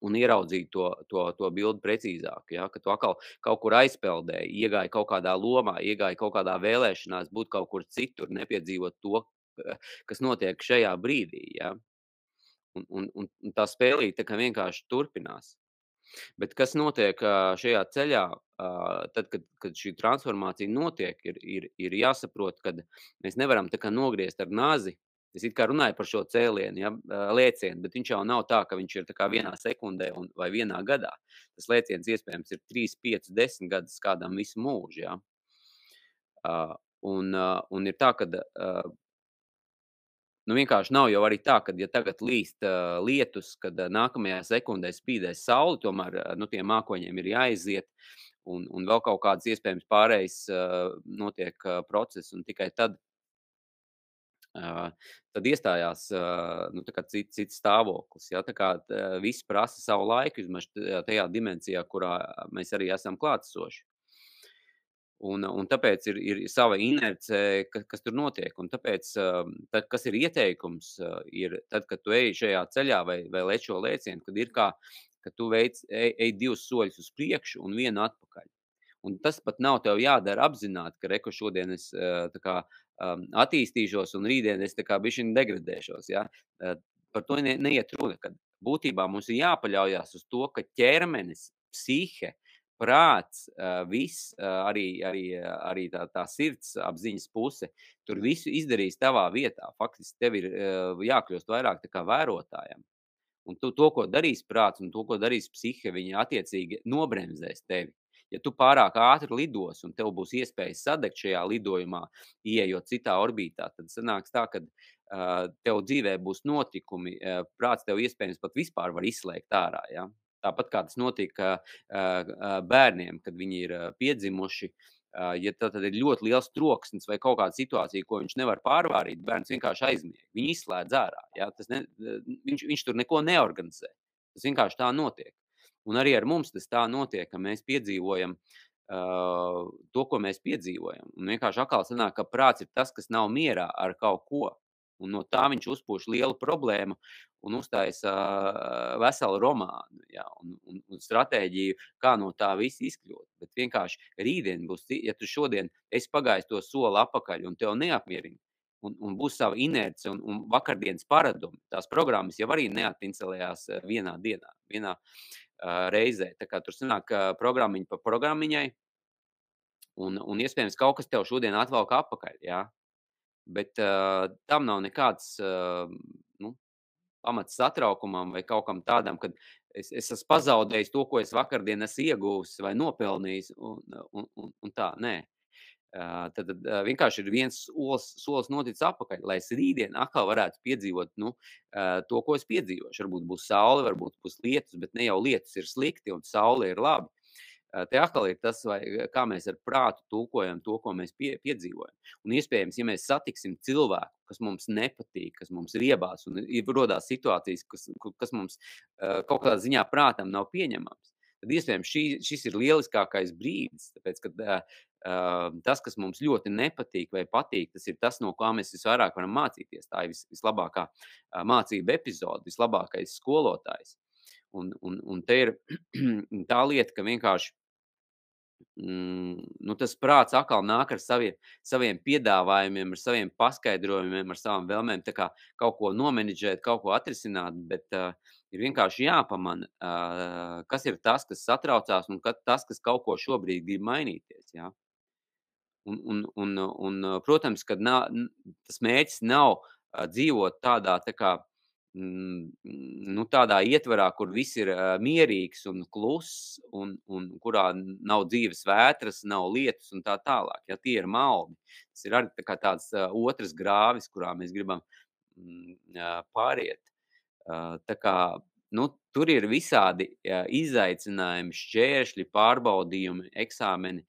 un ieraudzīji to to to bildi precīzāk, ja, ka tu atkal kaut kur aizpeldēji, iegāji kaut kādā lomā, iegāji kaut kādā vēlēšanās būt kaut kur citur, nepiedzīvot to, ka kas notiek šajā brīdī, ja. Un un un un tā spēlīte tā kā vienkārši turpinās. Bet kas notiek, šajā ceļā, tad, kad kad šī transformācija notiek, ir ir ir jāsaprot, kad mēs nevaram tā kā nogriezt ar nazi. Es it kā runāju par šo cēlienu, ja, lēcienu, bet viņš jau nav tā, ka viņš ir vienā sekundē un vai vienā gadā. Tas lēciens iespējams ir 3, 5, 10 gadus, kādam visu mūžu, ja. Ā, un, ā, un ir tā, kad, ā Nu, vienkārši nav jau arī tā, ka, ja tagad līst, ā, lietus, kad nākamajā sekundē spīdēs saule, tomēr, nu, tiem mākoņiem ir jāiziet, un un vēl kaut kādas iespējams pārejas, ā, notiek, ā, process, un tikai tad tad iestājās, nu, cits cits stāvoklis, ja. Tā kā viss prasa savu laiku, vismaz tajā dimensijā, kurā mēs arī esam klātesoši. Un un tāpēc ir ir sava inerce, ka kas tur notiek, un tāpēc, tad kas ir ieteikums, ir tad, kad tu ej šajā ceļā vai vai lec šo lēcienu, kad ir kā, ka tu veic ej ej 2 soļus uz priekšu un 1 atpakaļ. Un tas pat nav tev jādara apzināti, ka re, ka šodien es, kā, ām, attīstīšos un rītdien es kā bišķiņ degradēšos, ja. Ā, par to ne neiet runa, kad būtībā mums ir jāpaļaujas uz to, ka ķermenis, psihe, prāts, ā, viss, ā, arī arī arī tā tā sirdsapziņas puse, tur visu izdarīs tavā vietā. Faktiski tev ir, ā, jākļūst vairāk kā vērotājam. Un tu to, ko darīs prāts un to, ko darīs psihe, viņi attiecīgi nobremzēs tevi. Ja tu pārāk ātri lidos un tev būs iespēja sadegt šajā lidojumā, ieejot citā orbītā, tad sanāks tā, kad, ā, tev dzīvē būs notikumi, ā, prāts tev iespējams pat vispār var izslēgt ārā, ja. Tāpat kā tas notika bērniem, kad viņi ir piedzimuši. Ja tā tad ir ļoti liels troksnis vai kaut kāda situācija, ko viņš nevar pārvarēt, bērns vienkārši aizmieg. Viņu izslēdz ārā. Ja? Ne, viņš, viņš tur neko neorganizē. Tas vienkārši tā notiek. Un arī ar mums tas tā notiek, ka mēs piedzīvojam uh, to, ko mēs piedzīvojam. Un vienkārši atkal sanāk, ka prāts ir tas, kas nav mierā ar kaut ko. Un no tā viņš uzpūš lielu problēmu un uztaisa veselu romānu ja, un, un, un stratēģiju, kā no tā viss izkļūt. Bet vienkārši rītdien būs, ja tu šodien esi pagājis to soli atpakaļ un tev neapmierina, un, un būs sava inerce un, un vakardienas paradumi. Tās programmas jau arī neatinstalējās vienā dienā, vienā uh, reizē. Tā kā tur sanāk programmiņa pa programmiņai, un, un iespējams kaut kas tev šodien atvelk atpakaļ. Ja? bet uh, tam nav nekāds uh, nu, pamats satraukumam vai kaut kam tādam, kad es, es esmu pazaudējis to, ko es vakardien esmu ieguvis vai nopelnījis, un, un, un, un tā, nē. Tad vienkārši ir viens solis, solis noticis atpakaļ, lai es rītdien atkal varētu piedzīvot nu, to, ko es piedzīvošu. Varbūt būs saule, varbūt būs lietus, bet ne jau lietus ir slikti un saule ir labi. Te atkal ir tas, vai, kā mēs ar prātu tulkojam to, ko mēs pie, piedzīvojam. Un iespējams, ja mēs satiksim cilvēku, kas mums nepatīk, kas mums ir iebās, un ir rodās situācijas, kas, kas mums kaut kādā ziņā prātam nav pieņemams, tad iespējams šī, šis ir lieliskākais brīdis. Tāpēc, kad, tas, kas mums ļoti nepatīk vai patīk, tas ir tas, no kā mēs visvairāk varam mācīties. Tā ir vis, vislabākā mācība epizode, vislabākais skolotājs. Un, un, un te ir tā lieta, ka vienkārši mm, nu, tas prāts atkal nāk ar saviem, saviem piedāvājumiem, ar saviem paskaidrojumiem, ar savām vēlmēm, kā kaut ko nomenedžēt, kaut ko atrisināt. Bet uh, ir vienkārši jāpamana, uh, kas ir tas, kas satraucās, un tas, kas kaut ko šobrīd grib mainīties. Jā. Un, un, un, un, protams, ka nav, tas mērķis nav dzīvot tādā tā kā Mm, nu, tādā ietvarā, kur viss ir mierīgs un kluss, un, un kurā nav dzīves vētras, nav lietus un tā tālāk. Ja tie ir maldi, tas ir arī tā tāds otrs grāvis, kurā mēs gribam mm, pāriet. Tā kā, nu, tur ir visādi izaicinājumi, šķēršļi, pārbaudījumi, eksāmeni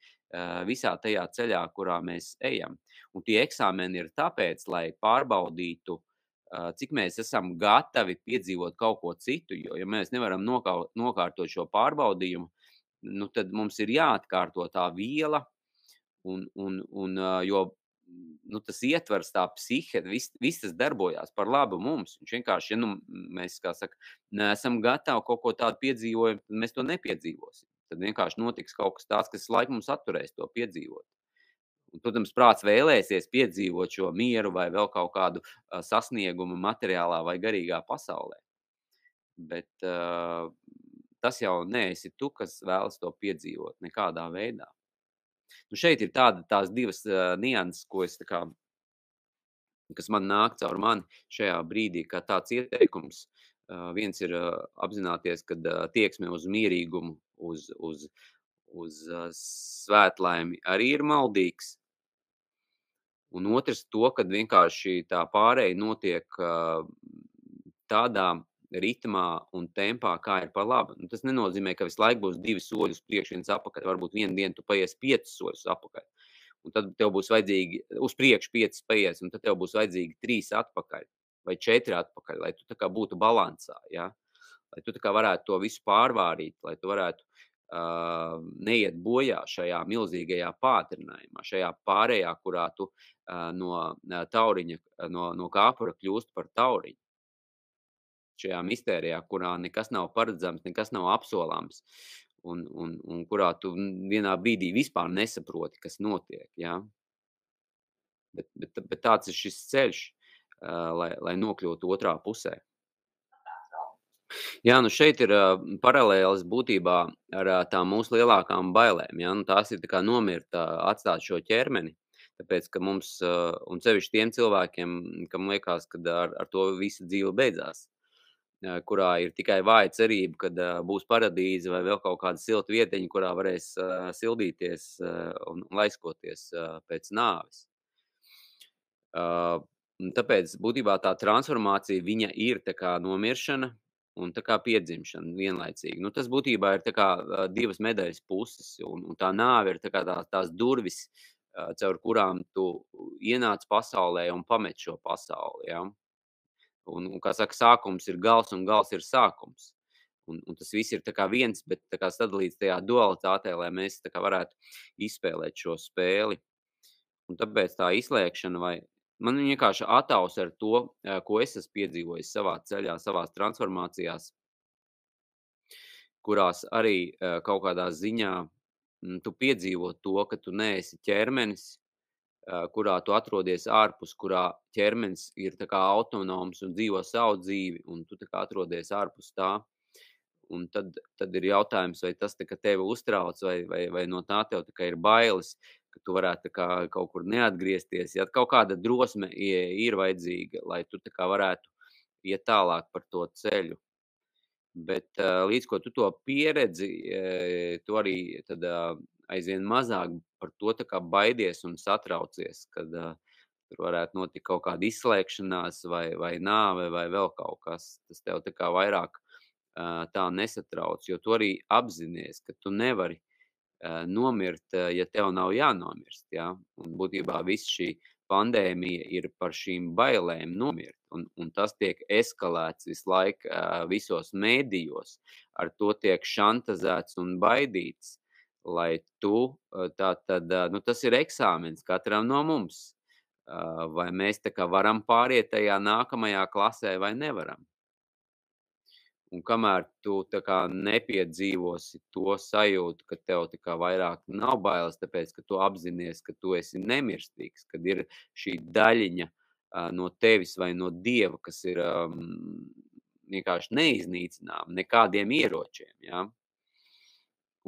visā tajā ceļā, kurā mēs ejam. Un tie eksāmeni ir tāpēc, lai pārbaudītu cik mēs esam gatavi piedzīvot kaut ko citu. Jo, ja mēs nevaram nokaut, nokārtot šo pārbaudījumu, nu, tad mums ir jāatkārto tā viela, un, un, un, jo nu, tas ietvers, tā psihe, viss vis tas darbojās par labu mums. Viņš vienkārši, ja nu, mēs, saka, neesam gatavi kaut ko tādu piedzīvot, tad mēs to nepiedzīvosim. Tad vienkārši notiks kaut kas tāds, kas laikam mums atturēs to piedzīvot. Un, protams, prāts vēlēsies piedzīvot šo mieru vai vēl kaut kādu uh, sasniegumu materiālā vai garīgā pasaulē. Bet uh, tas jau neesi tu, kas vēlas to piedzīvot nekādā veidā. Nu, šeit ir tāda, tās divas uh, nianses, ko es, kā, kas man nāk caur mani šajā brīdī, kā tāds ieteikums. Uh, viens ir uh, apzināties, ka uh, tieksme uz mierīgumu, uz, uz, uz uh, svētlaimi arī ir maldīgs. Un otrs to, ka vienkārši tā pārēja notiek uh, tādā ritmā un tempā, kā ir pa labi. Nu, tas nenozīmē, ka visu laiku būs divi soļi uz priekšu, viens atpakaļ. Varbūt vienu dienu tu paies piecus soļus atpakaļ. Un tad tev būs vajadzīgi uz priekšu piecas paies, un tad tev būs vajadzīgi trīs atpakaļ vai četri atpakaļ, lai tu būtu balansā. Ja? Lai tu varētu to visu pārvārīt, lai tu varētu uh, neiet bojā šajā milzīgajā pātrinājumā, šajā pārējā, kurā tu uh, no tauriņa, no, no kāpura kļūst par tauriņu. Šajā mistērijā, kurā nekas nav paredzams, nekas nav apsolāms, un, un, un kurā tu vienā brīdī vispār nesaproti, kas notiek. Ja? Bet, bet, bet tāds ir šis ceļš, uh, lai, lai nokļūtu otrā pusē. Jā, nu šeit ir uh, paralēlis būtībā ar uh, tām mūsu lielākām bailēm. Ja? Nu, tās ir kā nomirt, uh, atstāt šo ķermeni. Tāpēc, ka mums, uh, un sevišķi tiem cilvēkiem, kam liekas, ka ar, ar to visa dzīve beidzās, uh, kurā ir tikai vāja cerība, ka uh, būs paradīze vai vēl kaut kāda silta vietiņa, kurā varēs uh, sildīties uh, un laiskoties uh, pēc nāves. Uh, tāpēc būtībā tā transformācija viņa ir tā kā nomiršana, un tā kā piedzimšana vienlaicīgi. Nu, tas būtībā ir kā divas medaļas puses, un, un tā nāve ir tā kā tā, tās durvis, caur kurām tu ienāc pasaulē un pamet šo pasauli. Ja? Un, un, kā saka, sākums ir gals un gals ir sākums. Un, un tas viss ir viens, bet sadalīts tajā dualitātē, lai mēs varētu izspēlēt šo spēli. Un tāpēc tā izslēgšana vai man vienkārši ataus ar to, ko es esmu piedzīvojis savā ceļā, savā transformācijās, kurās arī kaut kādā ziņā mm, tu piedzīvo to, ka tu neesi ķermenis, kurā tu atrodies ārpus, kurā ķermenis ir autonoms un dzīvo savu dzīvi, un tu atrodies ārpus tā. Un tad, tad ir jautājums, vai tas tevi uztrauc, vai, vai, vai no tā tev ir bailes, ka tu varētu kā, kaut kur neatgriezties. Ja kaut kāda drosme ir vajadzīga, lai tu varētu iet tālāk par to ceļu. Bet līdz ko tu to pieredzi, tu arī tad, aizvien mazāk par to baidies un satraucies, kad tur varētu notikt kaut kāda izslēgšanās, vai, vai nāve, vai vēl kaut kas. Tas tev vairāk tā nesatrauc, jo tu arī apzinājies, ka tu nevari nomirt, ja tev nav jānomirst. Ja? Un būtībā viss šī pandēmija ir par šīm bailēm nomirt. Un, un tas tiek eskalēts visu laiku visos mēdījos. Ar to tiek šantazēts un baidīts, lai tu, tā tad, nu, tas ir eksāmens katram no mums. Vai mēs tā kā varam pāriet tajā nākamajā klasē vai nevaram. Un kamēr tu kā, nepiedzīvosi to sajūtu, ka tev kā, vairāk nav bailes, tāpēc ka tu apzinājies, ka tu esi nemirstīgs, kad ir šī daļiņa uh, no tevis vai no dieva, kas ir um, vienkārši neiznīcināma nekādiem ieročiem. Ja?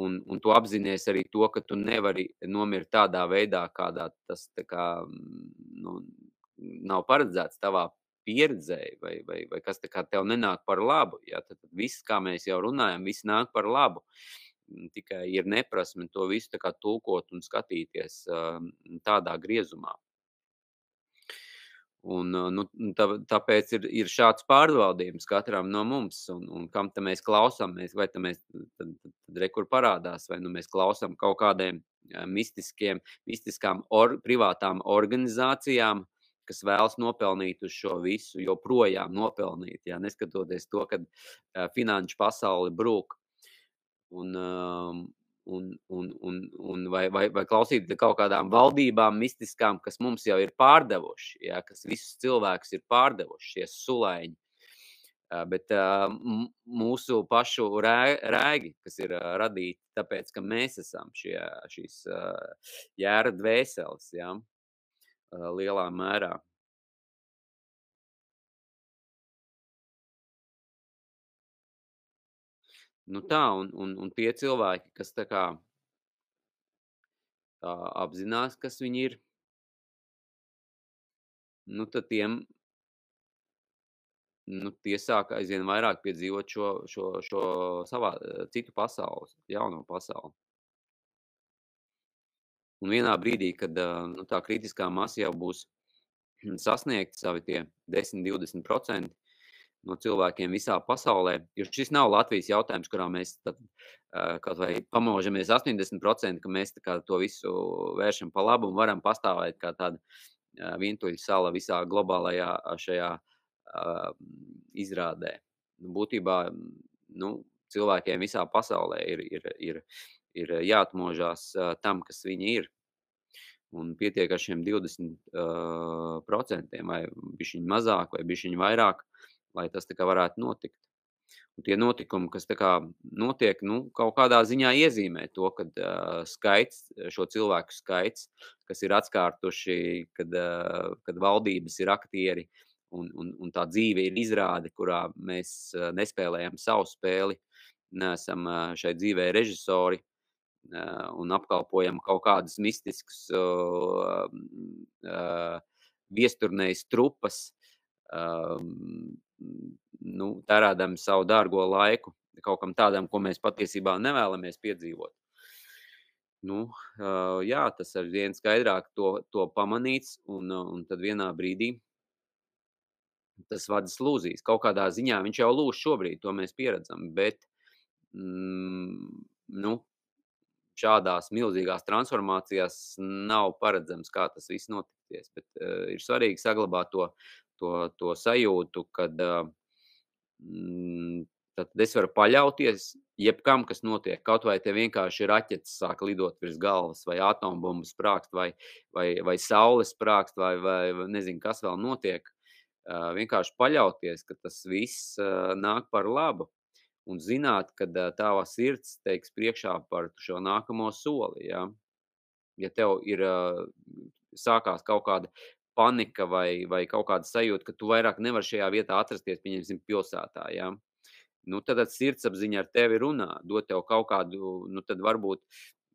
Un, un tu apzinājies arī to, ka tu nevari nomirt tādā veidā, kādā tas kā, nu, nav paredzēts tavā pieredzēji, vai, vai, vai kas tev nenāk par labu. Ja? Tad, tad viss, kā mēs jau runājam, viss nāk par labu. Mm, tikai ir neprasme to visu tulkot un skatīties tādā griezumā. Un, nu, tā, tāpēc ir, ir šāds pārvaldījums katram no mums, un, un kam mēs klausāmies, vai mēs tad, tad, rekur parādās, vai nu mēs klausām kaut kādiem mistiskiem, mistiskām or, privātām organizācijām, kas vēlas nopelnīt uz šo visu, joprojām nopelnīt, jā, neskatoties to, ka uh, finanšu pasauli brūk. Un, um, un, un, un, un vai, vai, vai klausīt kaut kādām valdībām mistiskām, kas mums jau ir pārdevuši, jā, kas visus cilvēkus ir pārdevuši, šie sulaiņi. Uh, bet uh, mūsu pašu rē, rēgi, kas ir uh, radīti tāpēc, ka mēs esam šie, šīs jēra dvēseles, jā, lielā mērā. Nu tā, un, un, un tie cilvēki, kas tā kā tā apzinās, kas viņi ir, nu tad tiem, nu tie sāk aizvien vairāk piedzīvot šo, šo, šo savā citu pasaules, jauno pasauli. Un vienā brīdī, kad nu, tā kritiskā masa jau būs sasniegta savi tie 10-20% no cilvēkiem visā pasaulē, jo šis nav Latvijas jautājums, kurā mēs tad, kaut vai pamožamies 80%, ka mēs to visu vēršam pa labu un varam pastāvēt kā tāda vientuļa sala visā globālajā šajā izrādē. Būtībā nu, cilvēkiem visā pasaulē ir, ir, ir ir jāatmožās tam, kas viņi ir. Un pietiek ar šiem 20% uh, procentiem, vai bišķiņ mazāk, vai bišķiņ vairāk, lai tas tā kā varētu notikt. Un tie notikumi, kas tā kā notiek, nu, kaut kādā ziņā iezīmē to, kad uh, skaits, šo cilvēku skaits, kas ir atskārtuši, kad, uh, kad valdības ir aktieri un, un, un tā dzīve ir izrāde, kurā mēs uh, nespēlējam savu spēli, neesam uh, šai dzīvē režisori, un apkalpojam kaut kādas mistiskas uh, uh, viesturnējas trupas, nu, tērēdam savu dārgo laiku kaut kam tādam, ko mēs patiesībā nevēlamies piedzīvot. Nu, jā, tas ar vien skaidrāk to, to pamanīts, un, un tad vienā brīdī tas vadis lūzīs. Kaut kādā ziņā viņš jau lūž šobrīd, to mēs pieredzam, bet, mm, nu, šādās milzīgās transformācijās nav paredzams, kā tas viss notikties, bet uh, ir svarīgi saglabāt to, to, to sajūtu, kad uh, tad es varu paļauties jebkam, kas notiek. Kaut vai te vienkārši raķetes sāk lidot virs galvas, vai atombumbas sprākst, vai, vai, vai saules sprākst, vai, vai nezinu, kas vēl notiek. Uh, vienkārši paļauties, ka tas viss uh, nāk par labu un zināt, ka tava sirds teiks priekšā par šo nākamo soli. Ja, ja tev ir sākās kaut kāda panika vai, vai kaut kāda sajūta, ka tu vairāk nevari šajā vietā atrasties, pieņemsim, pilsētā. Ja? Nu, tad sirdsapziņa ar tevi runā, dod tev kaut kādu, nu, tad varbūt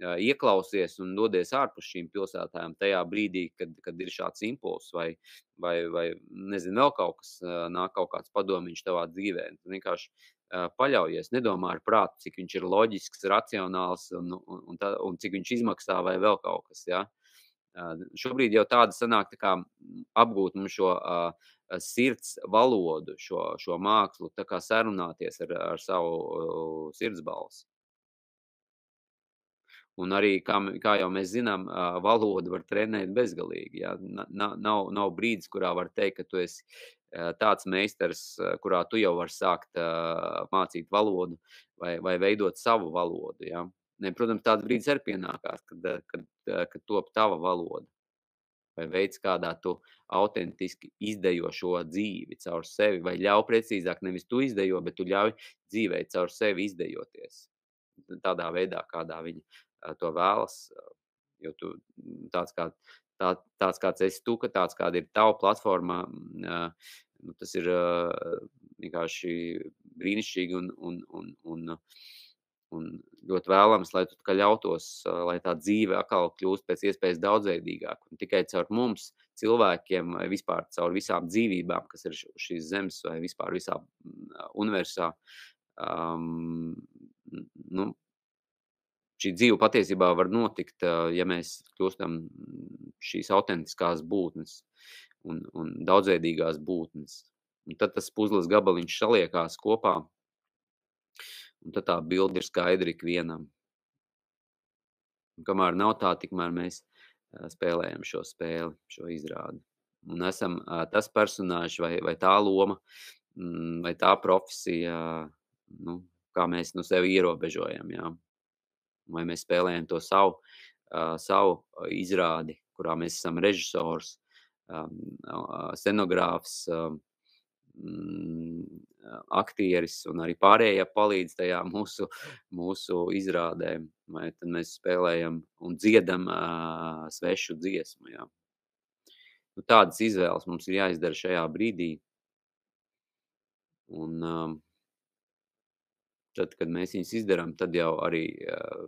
ieklausies un dodies ārpus šīm pilsētām tajā brīdī, kad, kad ir šāds impulss vai, vai, vai nezinu, vēl kaut kas, nāk kaut kāds padomiņš tavā dzīvē. Tu vienkārši paļaujies, nedomā ar prātu, cik viņš ir loģisks, racionāls un, un, un, tā, un cik viņš izmaksā vai vēl kaut kas, ja. Šobrīd jau tāda sanāk tā kā apgūt mums šo uh, sirds valodu, šo, šo mākslu, tā kā sarunāties ar, ar savu uh, sirdsbalsi. Un arī, kā, kā jau mēs zinām, valodu var trenēt bezgalīgi. Ja? Nav, nav, brīdis, kurā var teikt, ka tu esi tāds meistars, kurā tu jau vari sākt uh, mācīt valodu vai, vai veidot savu valodu. Ja? Ne, protams, tāds brīdis arī pienākās, kad, kad, kad top tava valoda. Vai veids, kādā tu autentiski izdejo šo dzīvi caur sevi, vai ļauj precīzāk, nevis tu izdejo, bet tu ļauj dzīvē caur sevi izdejoties. Tādā veidā, kādā viņi to vēlas. Jo tu tāds, kā, tā, tāds kāds esi tu, ka tāds kāda ir tava platforma, nu, tas ir vienkārši brīnišķīgi un, un, un, un Un ļoti vēlams, lai tu ļautos, lai tā dzīve atkal kļūst pēc iespējas daudzveidīgāka. Un tikai caur mums, cilvēkiem, vai vispār caur visām dzīvībām, kas ir šīs zemes, vai vispār visā universā, um, nu, šī dzīve patiesībā var notikt, ja mēs kļūstam šīs autentiskās būtnes un, un daudzveidīgās būtnes. Un tad tas puzles gabaliņš saliekās kopā Un tad tā bilde ir skaidra ikvienam. Un kamēr nav tā, tikmēr mēs spēlējam šo spēli, šo izrādi. Un esam tas personāžs vai, vai tā loma, mm, vai tā profesija, nu, kā mēs no sevi ierobežojam. Jā. Vai mēs spēlējam to savu, savu izrādi, kurā mēs esam režisors, scenogrāfs, mm, aktieris un arī pārējie palīdz tajā mūsu, mūsu izrādē. Vai tad mēs spēlējam un dziedam uh, svešu dziesmu. Jā. Nu, tādas izvēles mums ir jāizdara šajā brīdī. Un um, tad, kad mēs viņus izdarām, tad jau arī uh,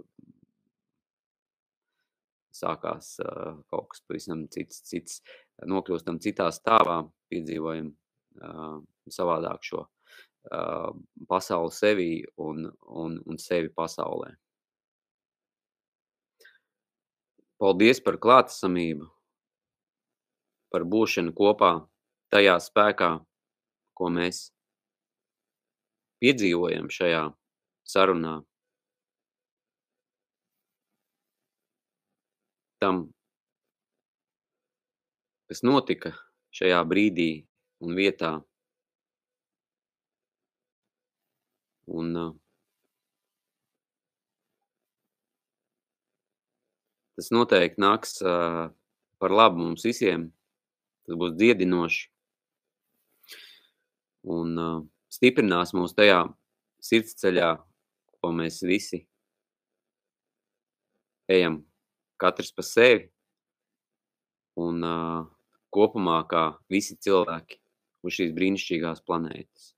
sākās uh, kaut kas pavisam cits, cits, nokļūstam citā stāvā, piedzīvojam uh, savādāk šo uh, pasauli sevī un, un, un sevi pasaulē. Paldies par klātesamību, par būšanu kopā tajā spēkā, ko mēs piedzīvojam šajā sarunā. Tam, kas notika šajā brīdī un vietā. Un tas noteikti nāks par labu mums visiem. Tas būs dziedinoši. Un uh, stiprinās mūs tajā sirdsceļā, ko mēs visi ejam katrs pa sevi. Un uh, kopumā kā visi cilvēki uz šīs brīnišķīgās planētas.